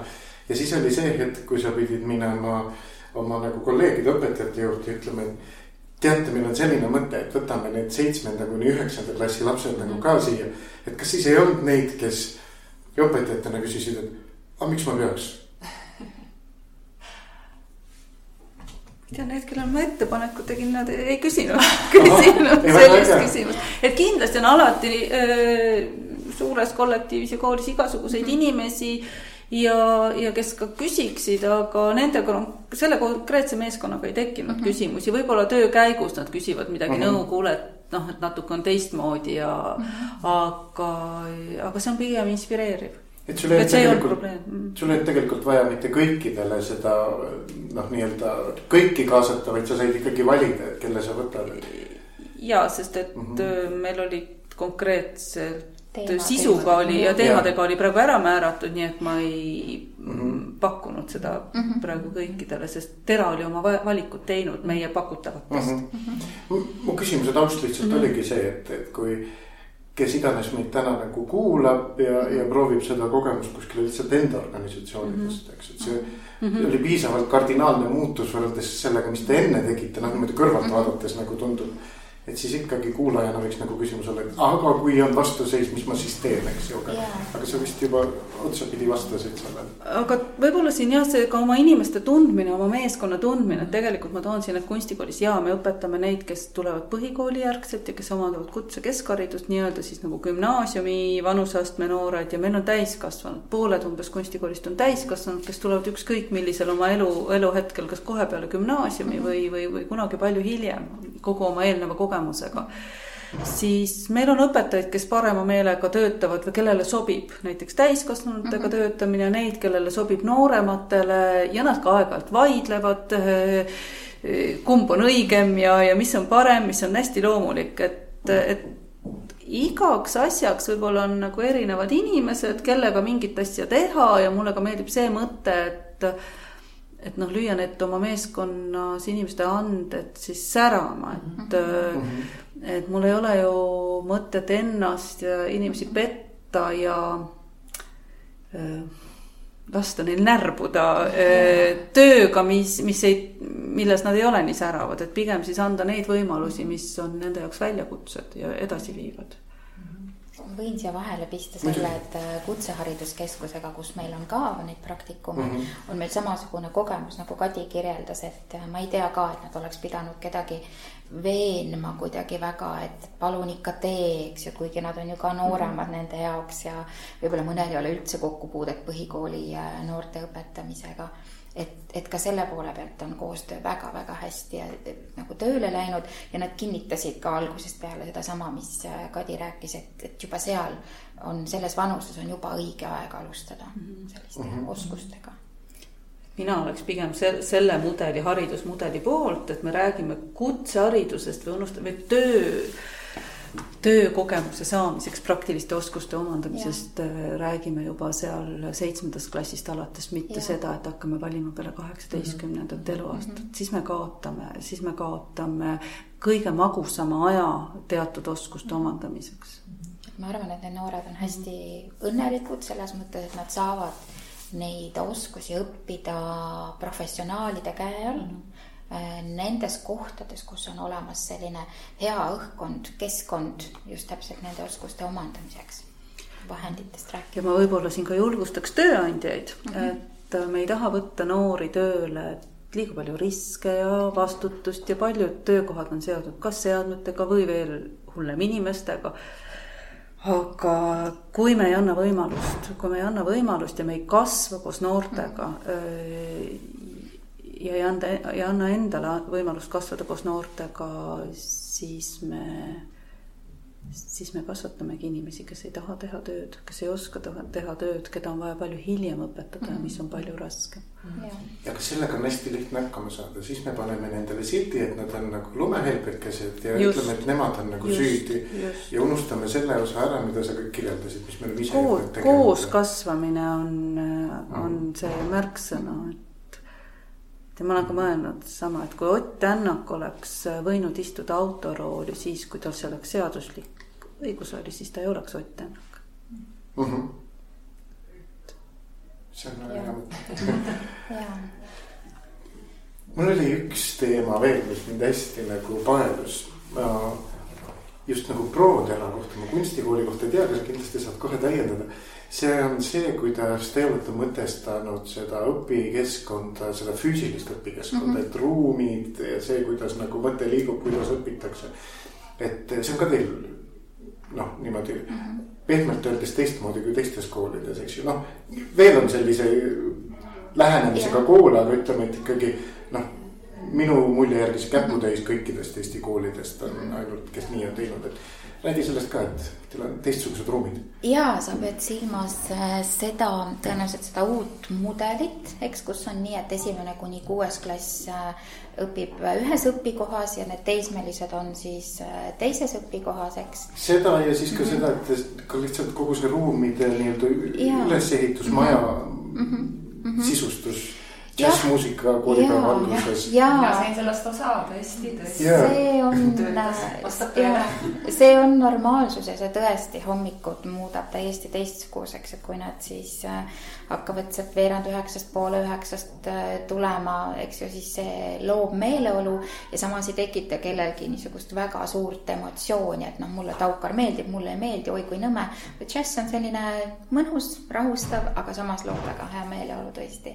ja siis oli see hetk, kui sa pidid minema oma nagu kolleegide õpetajate juurde ja ütlema, et teate, meil on selline mõte, et võtame need seitsmenda kuni üheksanda klassi lapsed nagu ka siia. et kas siis ei olnud neid, kes õpetajatena küsisid, et aga miks ma peaks ei tea, need, kellele ma ettepaneku tegin, nad ei küsinud, küsinud sellist küsimust. et kindlasti on alati äh, suures kollektiivis ja koolis igasuguseid mm -hmm. inimesi ja, ja kes ka küsiksid, aga nendega, selle konkreetse meeskonnaga ei tekkinud mm -hmm. küsimusi, võib-olla töö käigus nad küsivad midagi mm -hmm. nõu, kuule, et noh, et natuke on teistmoodi ja mm, -hmm. aga, aga see on pigem inspireeriv et sul ei ole tegelikult, mm. sul ei ole tegelikult vaja mitte kõikidele seda noh, nii-öelda kõiki kaasata, vaid sa said ikkagi valida, et kelle sa võtad. ja, sest et mm -hmm. meil olid konkreetselt Teema- sisuga oli ja Jah. teemadega oli praegu ära määratud, nii et ma ei Mhm. pakkunud seda Mhm. praegu kõikidele, sest Tera oli oma va- valikud teinud meie pakutavatest mm. -hmm. mu küsimuse taust lihtsalt mm -hmm. oligi see, et, et kui kes iganes meid täna nagu kuulab ja, ja proovib seda kogemust kuskil lihtsalt enda organisatsioonidest, eks, et see mm -hmm. oli piisavalt kardinaalne muutus võrreldes sellega, mis te enne tegite, noh niimoodi kõrvalt vaadates nagu tundub. Et siis ikkagi kuulajana võiks nagu küsimus olla, et aga kui on vastuseis, mis ma siis teen, eks ju, aga Jaa. aga sa vist juba otsapidi vastasid sellele. aga võib-olla siin jah, see ka oma inimeste tundmine, oma meeskonna tundmine, et tegelikult ma toon siin, et kunstikoolis ja me õpetame neid, kes tulevad põhikooli järgselt ja kes omandavad kutse keskharidust nii-öelda siis nagu gümnaasiumi vanuseastme noored ja meil on täiskasvanud, pooled umbes kunstikoolist on täiskasvanud, kes tulevad ükskõik millisel oma elu, eluhetkel, kas kohe peale gümnaasiumi või, või, või kunagi palju hiljem kogu oma eelneva kogemusega siis meil on õpetajaid, kes parema meelega töötavad või kellele sobib näiteks täiskasvanutega mm -hmm. töötamine, neid, kellele sobib noorematele ja nad ka aeg-ajalt vaidlevad. kumb on õigem ja, ja mis on parem, mis on hästi loomulik, et, et igaks asjaks võib-olla on nagu erinevad inimesed, kellega mingit asja teha ja mulle ka meeldib see mõte, et et noh, lüüa need oma meeskonnas inimeste anded siis särama, et mm, -hmm. et mul ei ole ju mõtet ennast ja inimesi petta ja äh, lasta neil närbuda äh, tööga, mis, mis ei, milles nad ei ole nii säravad, et pigem siis anda neid võimalusi, mis on nende jaoks väljakutsed ja edasiviivad võin siia vahele pista selle, et äh, Kutsehariduskeskusega, kus meil on ka neid praktikume mm, -hmm. on meil samasugune kogemus, nagu Kadi kirjeldas, et äh, ma ei tea ka, et nad oleks pidanud kedagi veenma kuidagi väga, et palun ikka tee, eks ju, kuigi nad on ju ka nooremad mm -hmm. nende jaoks ja võib-olla mõnel ei ole üldse kokkupuudet põhikooli noorte õpetamisega et, et ka selle poole pealt on koostöö väga-väga hästi ja, nagu tööle läinud ja nad kinnitasid ka algusest peale sedasama, mis äh, Kadi rääkis, et, et juba seal on selles vanuses on juba õige aeg alustada Mhm. selliste mm -hmm. oskustega. mina oleks pigem se selle mudeli, haridusmudeli poolt, et me räägime kutseharidusest või unustame töö töökogemuse saamiseks, praktiliste oskuste omandamisest ja. räägime juba seal seitsmendast klassist alates, mitte ja. seda, et hakkame valima peale kaheksateistkümnendat mm -hmm. eluaastat mm, -hmm. siis me kaotame, siis me kaotame kõige magusama aja teatud oskuste omandamiseks. ma arvan, et need noored on hästi õnnelikud selles mõttes, et nad saavad neid oskusi õppida professionaalide käe all mm. -hmm nendes kohtades, kus on olemas selline hea õhkkond, keskkond just täpselt nende oskuste omandamiseks, vahenditest rääkida. ja ma võib-olla siin ka julgustaks tööandjaid mm, -hmm. et me ei taha võtta noori tööle, et liiga palju riske ja vastutust ja paljud töökohad on seotud kas seadmetega või veel hullem inimestega. aga kui me ei anna võimalust, kui me ei anna võimalust ja me ei kasva koos noortega mm -hmm ja ei anda, ei anna endale võimalust kasvada koos noortega, siis me, siis me kasvatamegi inimesi, kes ei taha teha tööd, kes ei oska teha tööd, keda on vaja palju hiljem õpetada ja mis on palju raskem. ja kas sellega on hästi lihtne hakkama saada, siis me paneme nendele sildi, et nad on nagu lumehelbekesed ja just, ütleme, et nemad on nagu just, süüdi. ja unustame selle osa ära, mida sa kõik kirjeldasid, mis me oleme ise koos, koos kasvamine on, on see märksõna, et ja ma olen ka mõelnud sama, et kui Ott Tänak oleks võinud istuda autorooli siis, kui tal see oleks seaduslik õigus oli, siis ta ei oleks Ott Tänak mm. -hmm. see on väga hea mõte. mul oli üks teema veel, mis mind hästi nagu paelus. just nagu pro-tera kohta, ma kunstikooli kohta ei tea, sa kindlasti saad kohe täiendada see on see, kuidas te olete mõtestanud seda õpikeskkonda, seda füüsilist õpikeskkonda mm, -hmm. et ruumid ja see, kuidas nagu mõte liigub, kuidas õpitakse. et see on ka teil noh, niimoodi mm -hmm. pehmelt öeldes teistmoodi kui teistes koolides, eks ju, noh. veel on sellise lähenemisega koole, aga ütleme, et ikkagi noh minu mulje järgi see käputäis kõikidest Eesti koolidest on ainult, kes nii on teinud, et räägi sellest ka, et teil on teistsugused ruumid. ja sa pead silmas äh, seda, tõenäoliselt seda uut mudelit, eks, kus on nii, et esimene kuni kuues klass äh, õpib ühes õpikohas ja need teismelised on siis äh, teises õpikohas, eks. seda ja siis ka mm -hmm. seda, et ka lihtsalt kogu see ruumide nii-öelda ülesehitus, maja mm -hmm. sisustus džässmuusika koolipäeva alguses. mina sain sellest osa tõesti, tõesti. See on, see on normaalsus ja see tõesti hommikud muudab täiesti teistsuguseks, et kui nad siis äh, hakkavad sealt veerand üheksast, poole üheksast äh, tulema, eks ju, siis see loob meeleolu ja samas ei tekita kellelgi niisugust väga suurt emotsiooni, et noh, mulle Taukar meeldib, mulle ei meeldi, oi kui nõme. džäss on selline mõnus, rahustav, aga samas loob väga hea meeleolu tõesti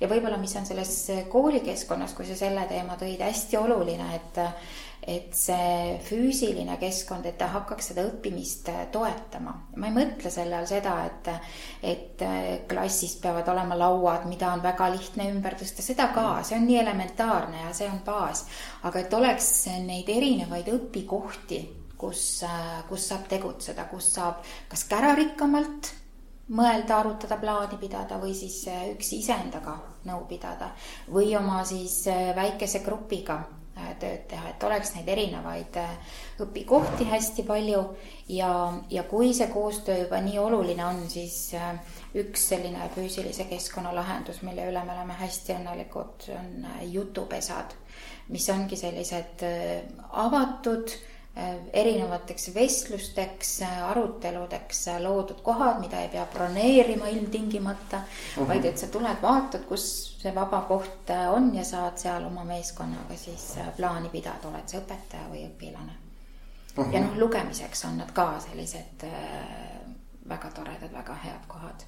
ja võib-olla, mis on selles koolikeskkonnas, kui sa selle teema tõid, hästi oluline, et et see füüsiline keskkond, et ta hakkaks seda õppimist toetama. ma ei mõtle selle all seda, et, et klassis peavad olema lauad, mida on väga lihtne ümber tõsta, seda ka, see on nii elementaarne ja see on baas. aga et oleks neid erinevaid õpikohti, kus, kus saab tegutseda, kus saab kas kärarikkamalt mõelda, arutada, plaani pidada või siis äh, üksi iseendaga nõu pidada või oma siis äh, väikese grupiga äh, tööd teha, et oleks neid erinevaid õpikohti hästi palju. Ja, ja kui see koostöö juba nii oluline on, siis üks selline füüsilise keskkonna lahendus, mille üle me oleme hästi õnnelikud, on jutupesad, mis ongi sellised avatud Äh, erinevateks vestlusteks, äh, aruteludeks äh, loodud kohad, mida ei pea broneerima ilmtingimata uh, -huh. vaid et sa tuled, vaatad, kus see vaba koht on ja saad seal oma meeskonnaga siis plaani pidada, oled sa õpetaja või õpilane uh. -huh. ja noh, lugemiseks on nad ka sellised väga toredad, väga head kohad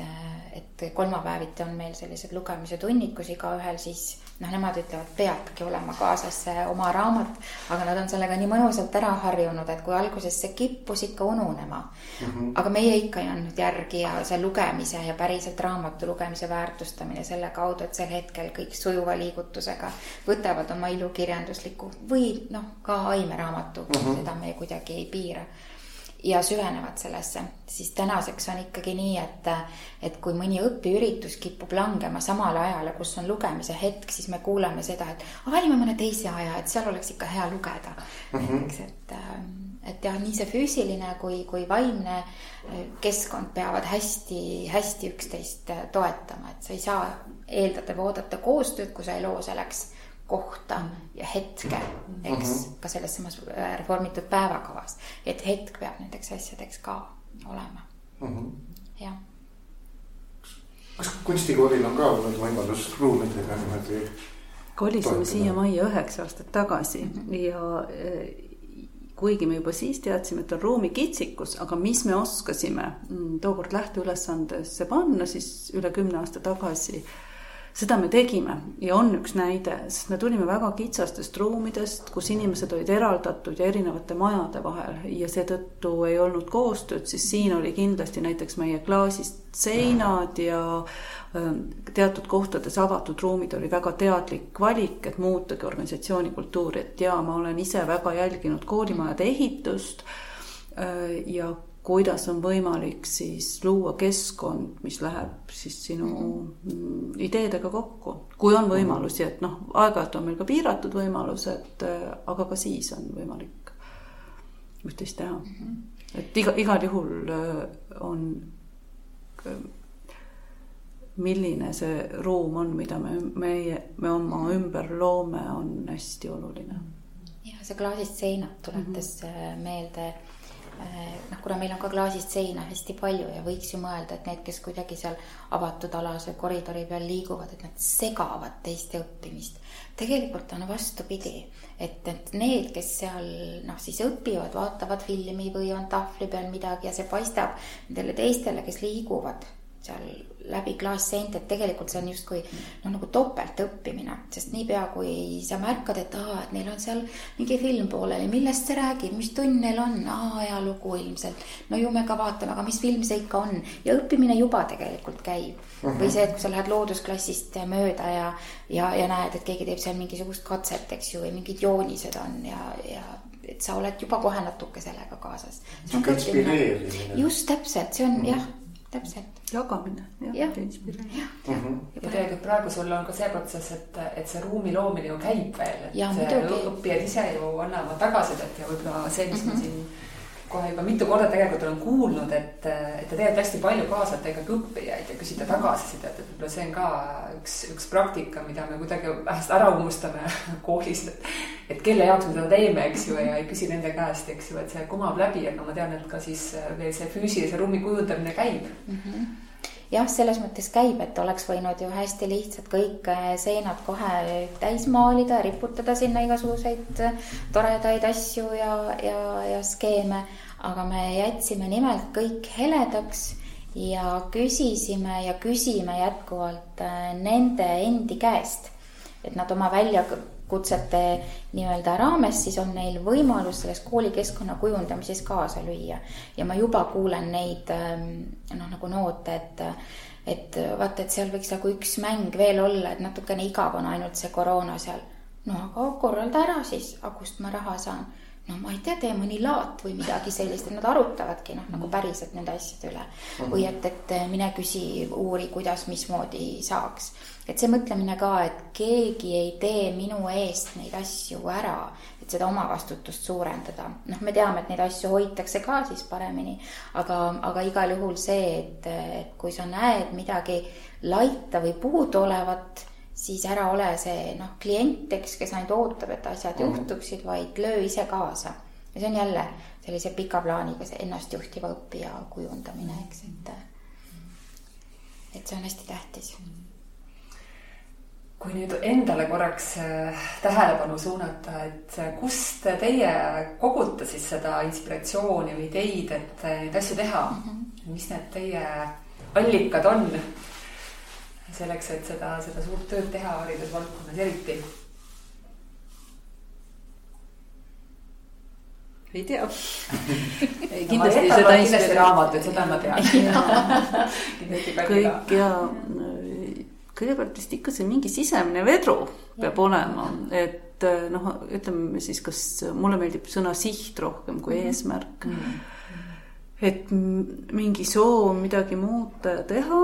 et, et kolmapäeviti on meil sellised lugemise tunnid, kus igaühel siis noh, nemad ütlevad, peabki olema kaasas see oma raamat, aga nad on sellega nii mõnusalt ära harjunud, et kui alguses see kippus ikka ununema mm. -hmm. aga meie ikka ei andnud järgi ja see lugemise ja päriselt raamatu lugemise väärtustamine selle kaudu, et sel hetkel kõik sujuva liigutusega võtavad oma ilukirjandusliku või noh, ka aimeraamatu mm, -hmm. seda me kuidagi ei piira ja süvenevad sellesse, siis tänaseks on ikkagi nii, et, et kui mõni õpiüritus kipub langema samale ajale, kus on lugemise hetk, siis me kuuleme seda, et valime mõne teise aja, et seal oleks ikka hea lugeda mm. -hmm. eks, et, et jah, nii see füüsiline kui, kui vaimne keskkond peavad hästi-hästi üksteist toetama, et sa ei saa eeldada või oodata koostööd, kui sa ei loo selleks kohta ja hetke, eks mm, -hmm. ka selles samas äh, reformitud päevakavas, et hetk peab nendeks asjadeks ka olema mm. -hmm. jah. kas kunstikoolil on ka olnud võimalus ruumidega niimoodi? kolisime siia majja üheksa aastat tagasi mm -hmm. ja äh, kuigi me juba siis teadsime, et on ruumi kitsikus, aga mis me oskasime mm, tookord lähteülesandesse panna siis üle kümne aasta tagasi seda me tegime ja on üks näide, sest me tulime väga kitsastest ruumidest, kus inimesed olid eraldatud ja erinevate majade vahel ja seetõttu ei olnud koostööd, siis siin oli kindlasti näiteks meie klaasist seinad ja ähm, teatud kohtades avatud ruumid oli väga teadlik valik, et muutagi organisatsiooni kultuuri, et jaa, ma olen ise väga jälginud koolimajade ehitust äh, ja kuidas on võimalik siis luua keskkond, mis läheb siis sinu mm, ideedega kokku. kui on võimalusi, et noh, aeg-ajalt on meil ka piiratud võimalused, aga ka siis on võimalik üht-teist teha. et iga, igal juhul äh, on, milline see ruum on, mida me, meie, me oma ümber loome, on hästi oluline. ja see klaasist seinad tuletas mm -hmm. meelde Äh, noh, kuna meil on ka klaasist seina hästi palju ja võiks ju mõelda, et need, kes kuidagi seal avatud alas või koridori peal liiguvad, et nad segavad teiste õppimist. tegelikult on vastupidi, et, et need, kes seal noh, siis õpivad, vaatavad filmi või on tahvli peal midagi ja see paistab nendele teistele, kes liiguvad seal läbi klaasseinte, et tegelikult see on justkui noh, nagu topeltõppimine, sest niipea kui sa märkad, et aa, et neil on seal mingi film pooleli, millest see räägib, mis tund neil on, aa, ajalugu ilmselt. no ju me ka vaatame, aga mis film see ikka on ja õppimine juba tegelikult käib uh. -huh. või see, et kui sa lähed loodusklassist mööda ja, ja, ja näed, et keegi teeb seal mingisugust katset, eks ju, või mingid joonised on ja, ja et sa oled juba kohe natuke sellega kaasas. just täpselt, see on mm -hmm. jah täpselt. jagamine, jah, inspireerimine. Mhm. ja tegelikult praegu sul on ka see protsess, et, et see ruumi loomine ju käib veel, et õppijad ise ju annavad tagasisidet ja võib-olla see, mis mm -hmm. ma mhm. siin kohe juba mitu korda tegelikult olen kuulnud, et, et te teete hästi palju kaasate ikkagi õppijaid ja küsite tagasisidet, et võib-olla see on ka üks, üks praktika, mida me kuidagi vähest ära unustame koolis. et kelle jaoks me seda teeme, eks ju, ja ei küsi nende käest, eks ju, et see kumab läbi, aga ma tean, et ka siis veel see füüsilise ruumi kujundamine käib mm. -hmm jah, selles mõttes käib, et oleks võinud ju hästi lihtsalt kõik äh, seinad kohe täis maalida, riputada sinna igasuguseid äh, toredaid asju ja, ja, ja skeeme. aga me jätsime nimelt kõik heledaks ja küsisime ja küsime jätkuvalt äh, nende endi käest, et nad oma välja kutsete nii-öelda raames, siis on neil võimalus selles koolikeskkonna kujundamises kaasa lüüa. ja ma juba kuulen neid ähm, noh, nagu noote, et, et vaata, et seal võiks nagu üks mäng veel olla, et natukene igav on ainult see koroona seal. no aga korralda ära siis, aga kust ma raha saan no ma ei tea, tee mõni laat või midagi sellist, et nad arutavadki noh, nagu päriselt nende asjade üle. või et, et mine küsi, uuri, kuidas, mismoodi saaks et see mõtlemine ka, et keegi ei tee minu eest neid asju ära, et seda omavastutust suurendada. noh, me teame, et neid asju hoitakse ka siis paremini, aga, aga igal juhul see, et, et kui sa näed midagi laita või puuduolevat, siis ära ole see noh, klient, eks, kes ainult ootab, et asjad mm -hmm. juhtuksid, vaid löö ise kaasa. ja see on jälle sellise pika plaaniga see ennastjuhtiva õppija kujundamine, eks, et et see on hästi tähtis mm. -hmm kui nüüd endale korraks äh, tähelepanu suunata, et äh, kust teie kogute siis seda inspiratsiooni või ideid, et äh, neid asju teha? Mm? -hmm. mis need teie allikad on selleks, et seda, seda suurt tööd teha haridusvaldkonnas eriti? ei tea. Kindlasti no, seda kindlasti raamatuid, seda ma tean. Kõik ja kõigepealt vist ikka see mingi sisemine vedru peab ja. olema, et eh, noh, ütleme siis, kas mulle meeldib sõna siht rohkem kui mm -hmm. eesmärk mm. -hmm. et mingi soov midagi muuta ja teha,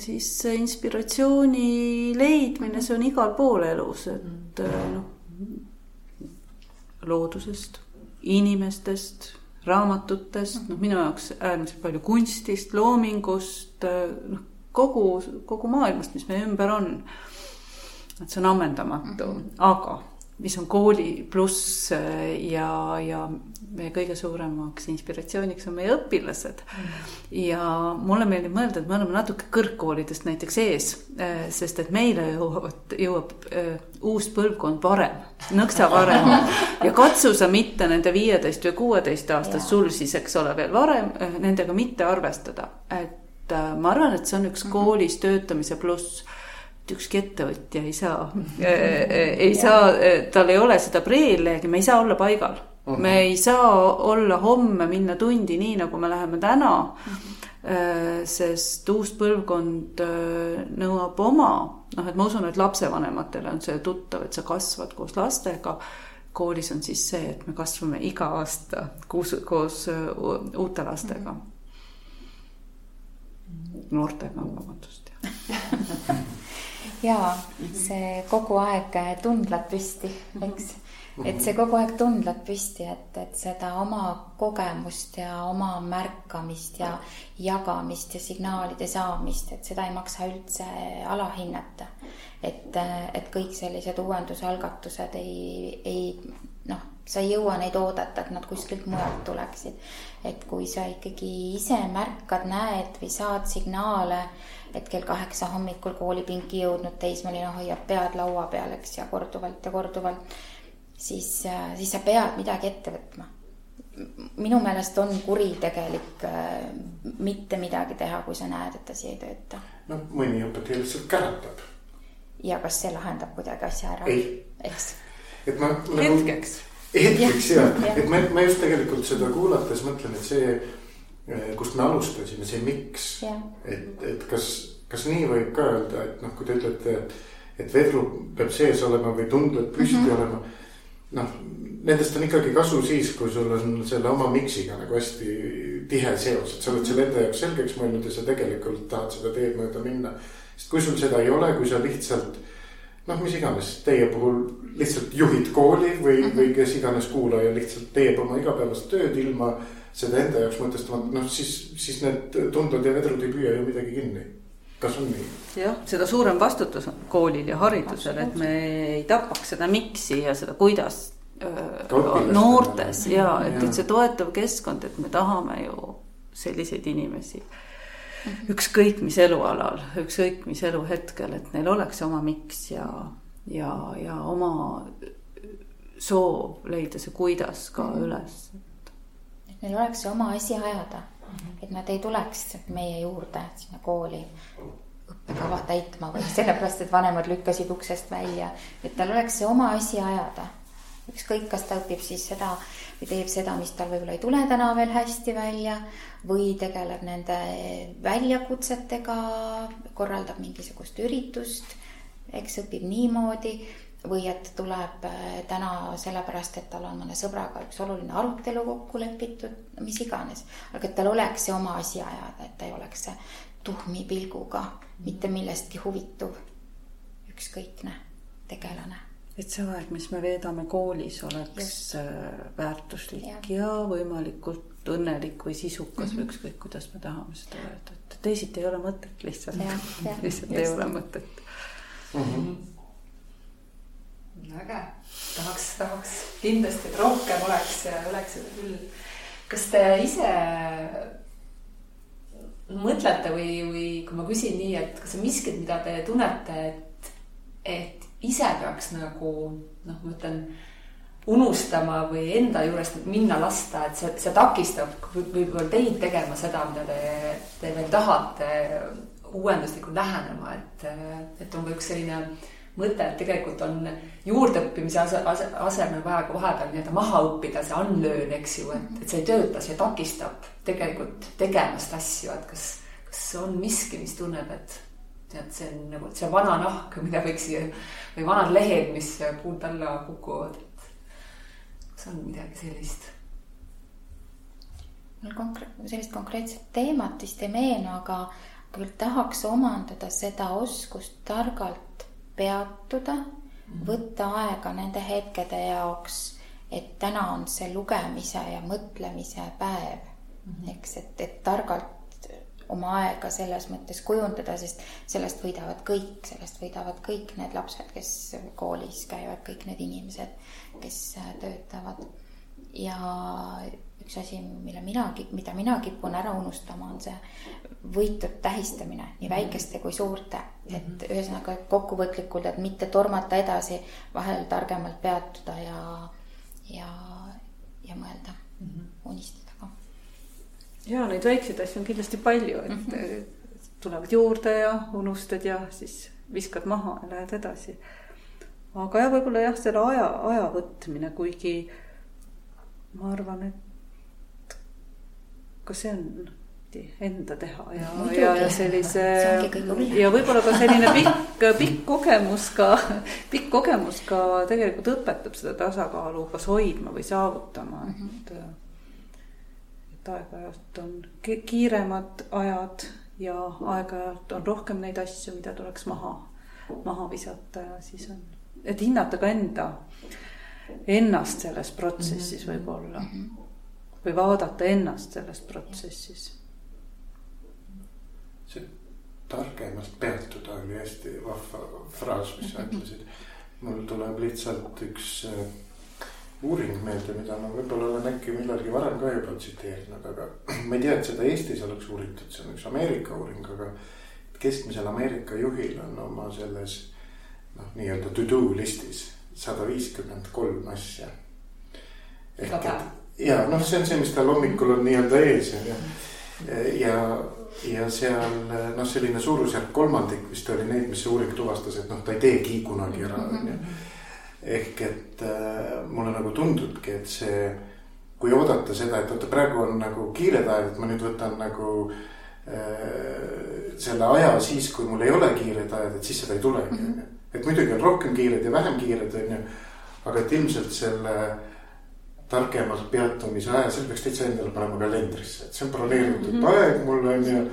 siis inspiratsiooni leidmine, see on igal pool elus, et eh, noh, loodusest, inimestest raamatutest, noh, minu jaoks äärmiselt palju kunstist, loomingust, eh, noh kogu, kogu maailmast, mis meie ümber on. et see on ammendamatu mm, -hmm. aga mis on kooli pluss äh, ja, ja meie kõige suuremaks inspiratsiooniks on meie õpilased mm. -hmm. ja mulle meeldib mõelda, et me oleme natuke kõrgkoolidest näiteks ees, äh, sest et meile jõuavad, jõuab äh, uus põlvkond varem, nõksa varem ja katsu sa mitte nende viieteist või kuueteist aastast sul siis, eks ole, veel varem nendega mitte arvestada, et ma arvan, et see on üks mhm. koolis töötamise pluss et ükski ettevõtja ei saa äh, äh, ei saa, tal ei ole seda privileegi, me ei saa olla paigal uh. -huh. me ei saa olla homme, minna tundi nii, nagu me läheme täna uh. -huh. sest uus põlvkond nõuab oma, noh, et ma usun, et lapsevanematele on see tuttav, et sa kasvad koos lastega. koolis on siis see, et me kasvame iga aasta koos, koos uute lastega uh. -huh noortega, vabandust ja see kogu aeg tundlad püsti, eks. et see kogu aeg tundlad püsti, et, et seda oma kogemust ja oma märkamist ja jagamist ja signaalide saamist, et seda ei maksa üldse alahinnata. et, et kõik sellised uuendusalgatused ei, ei sa ei jõua neid oodata, et nad kuskilt mujalt tuleksid. et kui sa ikkagi ise märkad, näed või saad signaale, et kell kaheksa hommikul koolipinki jõudnud teismeline hoiab pead laua peal, eks, ja korduvalt ja korduvalt, siis, siis sa pead midagi ette võtma minu meelest on kuritegelik äh, mitte midagi teha, kui sa näed, et asi ei tööta. no mõni õpetaja lihtsalt käratab. ja kas see lahendab kuidagi asja ära? eks. et ma nagu.... hetkeks. Hetkeks ja, ja., et ma, ma just tegelikult seda kuulates mõtlen, et see, eh, kust me alustasime, see miks. et, et kas, kas nii võib ka öelda, et noh, kui te ütlete, et, et vedru peab sees olema või tundled püsti mm -hmm. olema noh, nendest on ikkagi kasu siis, kui sul on selle oma miksiga nagu hästi tihe seos, et sa oled selle enda jaoks selgeks mõelnud ja sa tegelikult tahad seda teed mööda minna. sest kui sul seda ei ole, kui sa lihtsalt noh, mis iganes, teie puhul lihtsalt juhid kooli või mm, -hmm. või kes iganes kuulaja lihtsalt teeb oma igapäevast tööd ilma seda enda jaoks mõtestamata, noh siis, siis need tunded ja vedrud ei püüa ju midagi kinni kas on nii? jah, seda suurem vastutus on koolil ja haridusel, et me ei tapaks seda miks'i ja seda kuidas noortes ja et, et see toetav keskkond, et me tahame ju selliseid inimesi. Ükskõik mis elualal, ükskõik mis eluhetkel, et neil oleks oma miks ja, ja, ja oma soov leida see kuidas ka mhm. üles. et neil oleks oma asi ajada et nad ei tuleks meie juurde sinna kooli õppekava täitma või sellepärast, et vanemad lükkasid uksest välja, et tal oleks see oma asi ajada. ükskõik, kas ta õpib siis seda või teeb seda, mis tal võib-olla ei tule täna veel hästi välja või tegeleb nende väljakutsetega, korraldab mingisugust üritust, eks õpib niimoodi või et tuleb äh, täna sellepärast, et tal on mõne sõbraga üks oluline arutelu kokku lepitud, mis iganes. aga et tal oleks see oma asi ajada, et ta ei oleks see tuhmi pilguga mitte millestki huvituv, ükskõikne tegelane. Et see aeg, mis me veedame koolis, oleks Just. Äh, väärtuslik ja. ja võimalikult õnnelik või sisukas mm -hmm. või ükskõik, kuidas me tahame seda öelda, et teisiti ei ole mõtet lihtsalt. lihtsalt Just. ei ole mõtet mm. -hmm äge, tahaks, tahaks kindlasti, et rohkem oleks, oleks seda küll. kas te ise mõtlete või, või kui ma küsin nii, et kas on miskit, mida te tunnete, et, et ise peaks nagu noh, ma ütlen unustama või enda juurest minna lasta, et see, see takistab võib-olla teid tegema seda, mida te, te veel tahate uuenduslikult lähenema, et, et on ka üks selline mõte, et tegelikult on juurdeõppimise ase, ase, asemel vaja ka vahepeal nii-öelda maha õppida see unlearn, eks ju, et, et see ei tööta, see takistab tegelikult tegemast asju, et kas, kas on miski, mis tunneb, et tead, see on nagu see vana nahk, mida võiks või vanad lehed, mis puult alla kukuvad, et kas on midagi sellist? mul konkreet-, sellist konkreetset teemat vist ei meenu, aga küll tahaks omandada seda oskust targalt peatuda, mhm. võtta aega nende hetkede jaoks, et täna on see lugemise ja mõtlemise päev mm. -hmm. eks, et, et targalt oma aega selles mõttes kujundada, sest sellest võidavad kõik, sellest võidavad kõik need lapsed, kes koolis käivad, kõik need inimesed, kes töötavad. ja üks asi, mille mina, mida mina kipun ära unustama, on see võitud tähistamine, nii väikeste kui suurte. et mhm. ühesõnaga kokkuvõtlikult, et mitte tormata edasi, vahel targemalt peatuda ja, ja, ja mõelda mm, -hmm. unistada. Ja neid väikseid asju on kindlasti palju, et mm -hmm. tulevad juurde ja unustad ja siis viskad maha ja lähed edasi. aga jah, võib-olla jah, selle aja, aja võtmine, kuigi ma arvan, et ka see on enda teha ja, ja, ja sellise ja võib-olla ka selline pikk, pikk kogemus ka, pikk kogemus ka tegelikult õpetab seda tasakaalu kas hoidma või saavutama mm, -hmm. et. Et aeg-ajalt on kiiremad ajad ja aeg-ajalt on rohkem neid asju, mida tuleks maha, maha visata ja siis on, et hinnata ka enda, ennast selles protsessis -hmm. võib-olla. -hmm või vaadata ennast selles protsessis. see targemalt peatuda oli hästi vahva fraas, mis sa ütlesid. mul tuleb lihtsalt üks äh, uuring meelde, mida ma võib-olla olen äkki millalgi varem ka juba tsiteerinud, aga ma ei tea, et seda Eestis oleks uuritud, see on üks Ameerika uuring, aga keskmisel Ameerika juhil on oma selles noh, nii-öelda to do listis sada viiskümmend kolm asja. ehk et ja noh, see on see, mis tal hommikul on nii-öelda ees ja, ja, ja seal noh, selline suurusjärk kolmandik vist oli neid, mis see uuring tuvastas, et noh, ta ei teegi kunagi ära, on ju. Ehk et äh, mulle nagu tundubki, et see, kui oodata seda, et oota, praegu on nagu kiired ajad, et ma nüüd võtan nagu äh, selle aja siis, kui mul ei ole kiired ajad, et siis seda ei tulegi mm. -hmm. et muidugi on rohkem kiired ja vähem kiired, on ju. aga et ilmselt selle targemalt peatumise aja, selle peaks täitsa endale panema kalendrisse, et see on broneeritud mm -hmm. aeg mul on ju.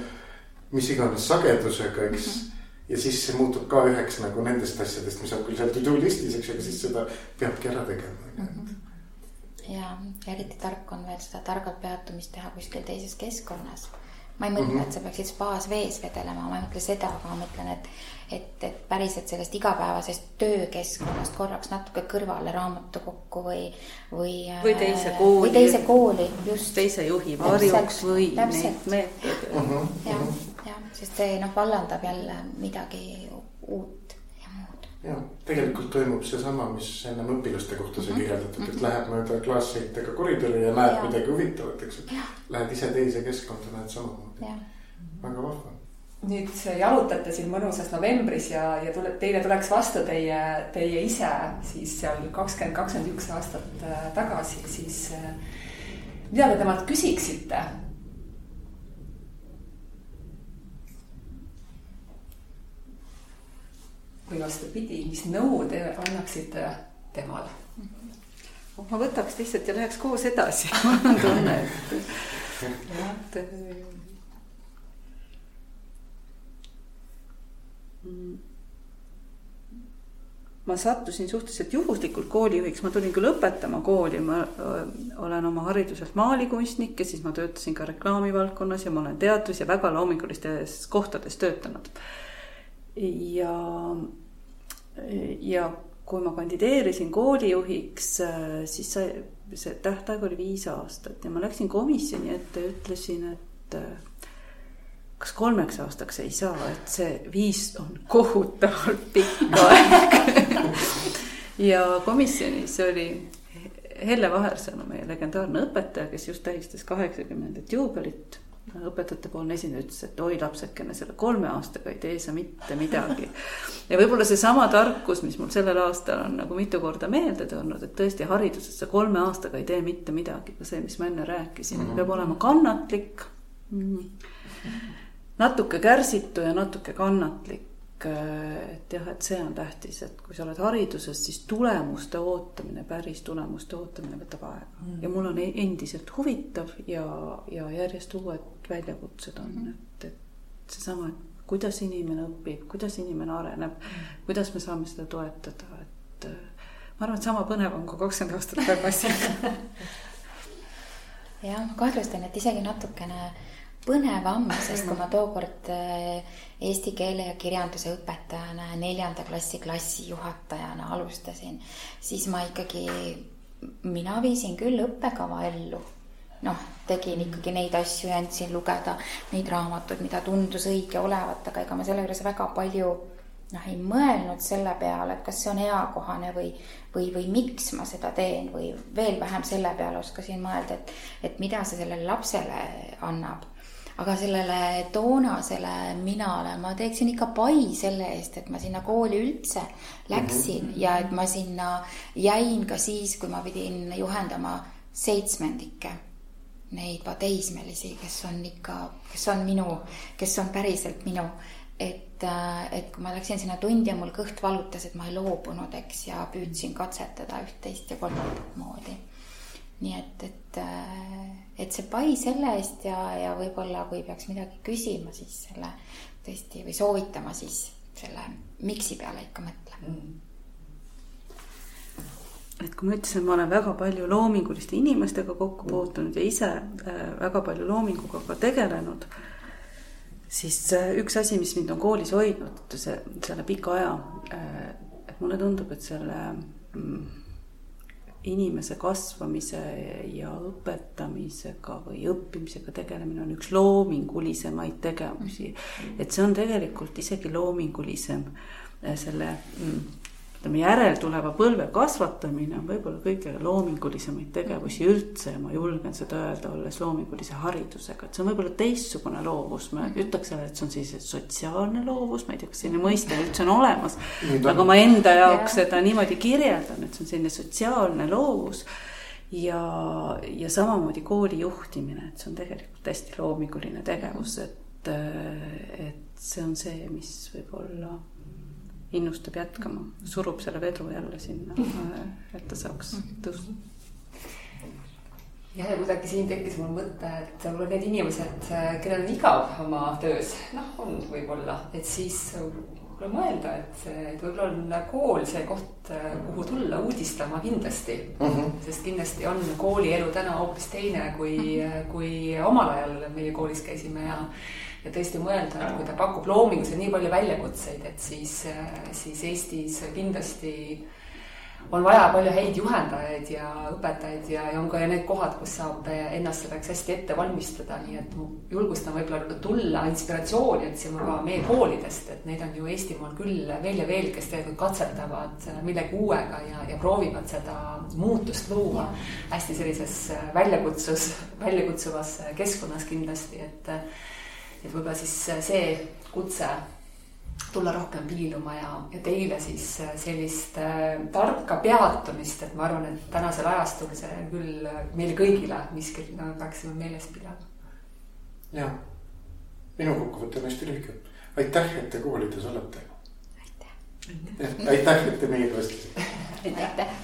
mis iganes sagedusega, eks mm. -hmm ja siis see muutub ka üheks nagu nendest asjadest, mis on küll seal to do list'is, eks ju, aga siis seda peabki ära tegema mm. -hmm. ja eriti tark on veel seda targalt peatumist teha kuskil teises keskkonnas ma ei mõtle mm, -hmm. et sa peaksid spaas vees vedelema, ma ei mõtle seda, aga ma mõtlen, et, et, et päriselt sellest igapäevasest töökeskkonnast korraks natuke kõrvale raamatukokku või, või. või teise äh, kooli. või teise kooli, just. teise juhi varjuks või meetodeid. Mhm, jah, mhm. jah, sest see noh, vallandab jälle midagi uut ja tegelikult toimub seesama, mis ennem õpilaste kohta sai mhm. kirjeldatud, et mhm. lähed mööda klaasseintega koridori ja näed ja. midagi huvitavat, eks. Lähed ise teise keskkonda, näed samamoodi. väga vahva. nüüd jalutate siin mõnusas novembris ja, ja tule, teile tuleks vastu teie, teie ise siis seal kakskümmend, kakskümmend üks aastat äh, tagasi, siis äh, mida te temalt küsiksite või vastupidi, mis nõu te annaksite temale? oh, ma võtaks lihtsalt ja läheks koos edasi mul on tunne, et et. ma sattusin suhteliselt juhuslikult koolijuhiks, ma tulin küll õpetama kooli, ma olen oma hariduselt maalikunstnik ja siis ma töötasin ka reklaamivaldkonnas ja ma olen teatris ja väga loomingulistes kohtades töötanud ja, ja kui ma kandideerisin koolijuhiks, siis sai, see tähtaeg oli viis aastat ja ma läksin komisjoni ette ja ütlesin, et kas kolmeks aastaks ei saa, et see viis on kohutavalt pikk aeg. Ja komisjonis oli Helle Vahersalu, meie legendaarne õpetaja, kes just tähistas kaheksakümnendat juubelit õpetajate poolne esindaja ütles, et oi lapsekene, selle kolme aastaga ei tee sa mitte midagi. ja võib-olla seesama tarkus, mis mul sellel aastal on nagu mitu korda meelde tulnud, et tõesti hariduses sa kolme aastaga ei tee mitte midagi, ka see, mis ma enne rääkisin mm, -hmm. peab olema kannatlik mm. -hmm. natuke kärsitu ja natuke kannatlik et jah, et see on tähtis, et kui sa oled hariduses, siis tulemuste ootamine, päris tulemuste ootamine võtab aega mm. ja mul on e-, endiselt huvitav ja, ja järjest uued väljakutsed on mm., et, et seesama, et kuidas inimene õpib, kuidas inimene areneb mm., kuidas me saame seda toetada, et ma arvan, et sama põnev on kui kakskümmend aastat tagasi jah, ma kahtlustan, et isegi natukene põnevam, sest kui ma tookord äh, eesti keele ja kirjanduse õpetajana ja neljanda klassi klassijuhatajana alustasin, siis ma ikkagi, mina viisin küll õppekava ellu. noh, tegin ikkagi neid asju ja andsin lugeda neid raamatuid, mida tundus õige olevat, aga ega ma selle juures väga palju noh, ei mõelnud selle peale, et kas see on eakohane või, või, või miks ma seda teen või veel vähem selle peale oskasin mõelda, et, et mida see sellele lapsele annab aga sellele toonasele minale ma teeksin ikka pai selle eest, et ma sinna kooli üldse läksin mm -hmm. ja et ma sinna jäin ka siis, kui ma pidin juhendama seitsmendikke. Neid teismelisi, kes on ikka, kes on minu, kes on päriselt minu et, äh, et kui ma läksin sinna tundi ja mul kõht valutas, et ma ei loobunud, eks, ja püüdsin katsetada üht-teist ja kolmandat moodi nii et, et, äh, et see pai selle eest ja, ja võib-olla kui peaks midagi küsima, siis selle tõesti või soovitama, siis selle miks'i peale ikka mõtle mm. Et kui ma ütlesin, ma olen väga palju loominguliste inimestega kokku puutunud ja ise äh, väga palju loominguga ka tegelenud, siis äh, üks asi, mis mind on koolis hoidnud, see, selle pika aja, et mulle tundub, et selle mm, inimese kasvamise ja õpetamisega või õppimisega tegelemine on üks loomingulisemaid tegevusi. et see on tegelikult isegi loomingulisem äh, selle mm, ütleme, järeltuleva põlve kasvatamine on võib-olla kõige loomingulisemaid tegevusi üldse. Ja ma julgen seda öelda, olles loomingulise haridusega, et see on võib-olla teistsugune loovus, ma ütleks jälle, et see on siis sotsiaalne loovus, ma ei tea, kas selline mõiste üldse on olemas. aga ma enda jaoks seda niimoodi kirjeldan, et see on selline sotsiaalne loovus. Ja, ja samamoodi kooli juhtimine, et see on tegelikult hästi loominguline tegevus, et, et see on see, mis võib-olla innustab jätkama, surub selle vedru jälle sinna, et ta saaks tõusta jah, ja kuidagi siin tekkis mul mõte, et võib-olla need inimesed, kellel on igav oma töös, noh, on võib-olla, et siis võib-olla mõelda, et, et võib-olla on kool see koht, kuhu tulla uudistama kindlasti mm. -hmm. sest kindlasti on koolielu täna hoopis teine, kui, kui omal ajal meie koolis käisime ja ja tõesti mõelda, et kui ta pakub loomingusse nii palju väljakutseid, et siis, siis Eestis kindlasti on vaja palju häid juhendajaid ja õpetajaid ja, ja on ka need kohad, kus saab ennast selleks hästi ette valmistada, nii et julgustan võib-olla tulla inspiratsiooni otsima ka meie koolidest, et neid on ju Eestimaal küll veel ja veel, kes tegelikult katsetavad millegi uuega ja, ja proovivad seda muutust luua hästi sellises väljakutsus, väljakutsuvas keskkonnas kindlasti, et et võib-olla siis see kutse tulla rohkem piiluma ja, ja teile siis sellist äh, tarka peatumist, et ma arvan, et tänasel ajastul see küll meile kõigile miski, mida me peaksime meeles pidama. ja, minu kokkuvõte on hästi lühike. aitäh, et te koolides olete. aitäh. aitäh, et te meiega vestlesite. aitäh.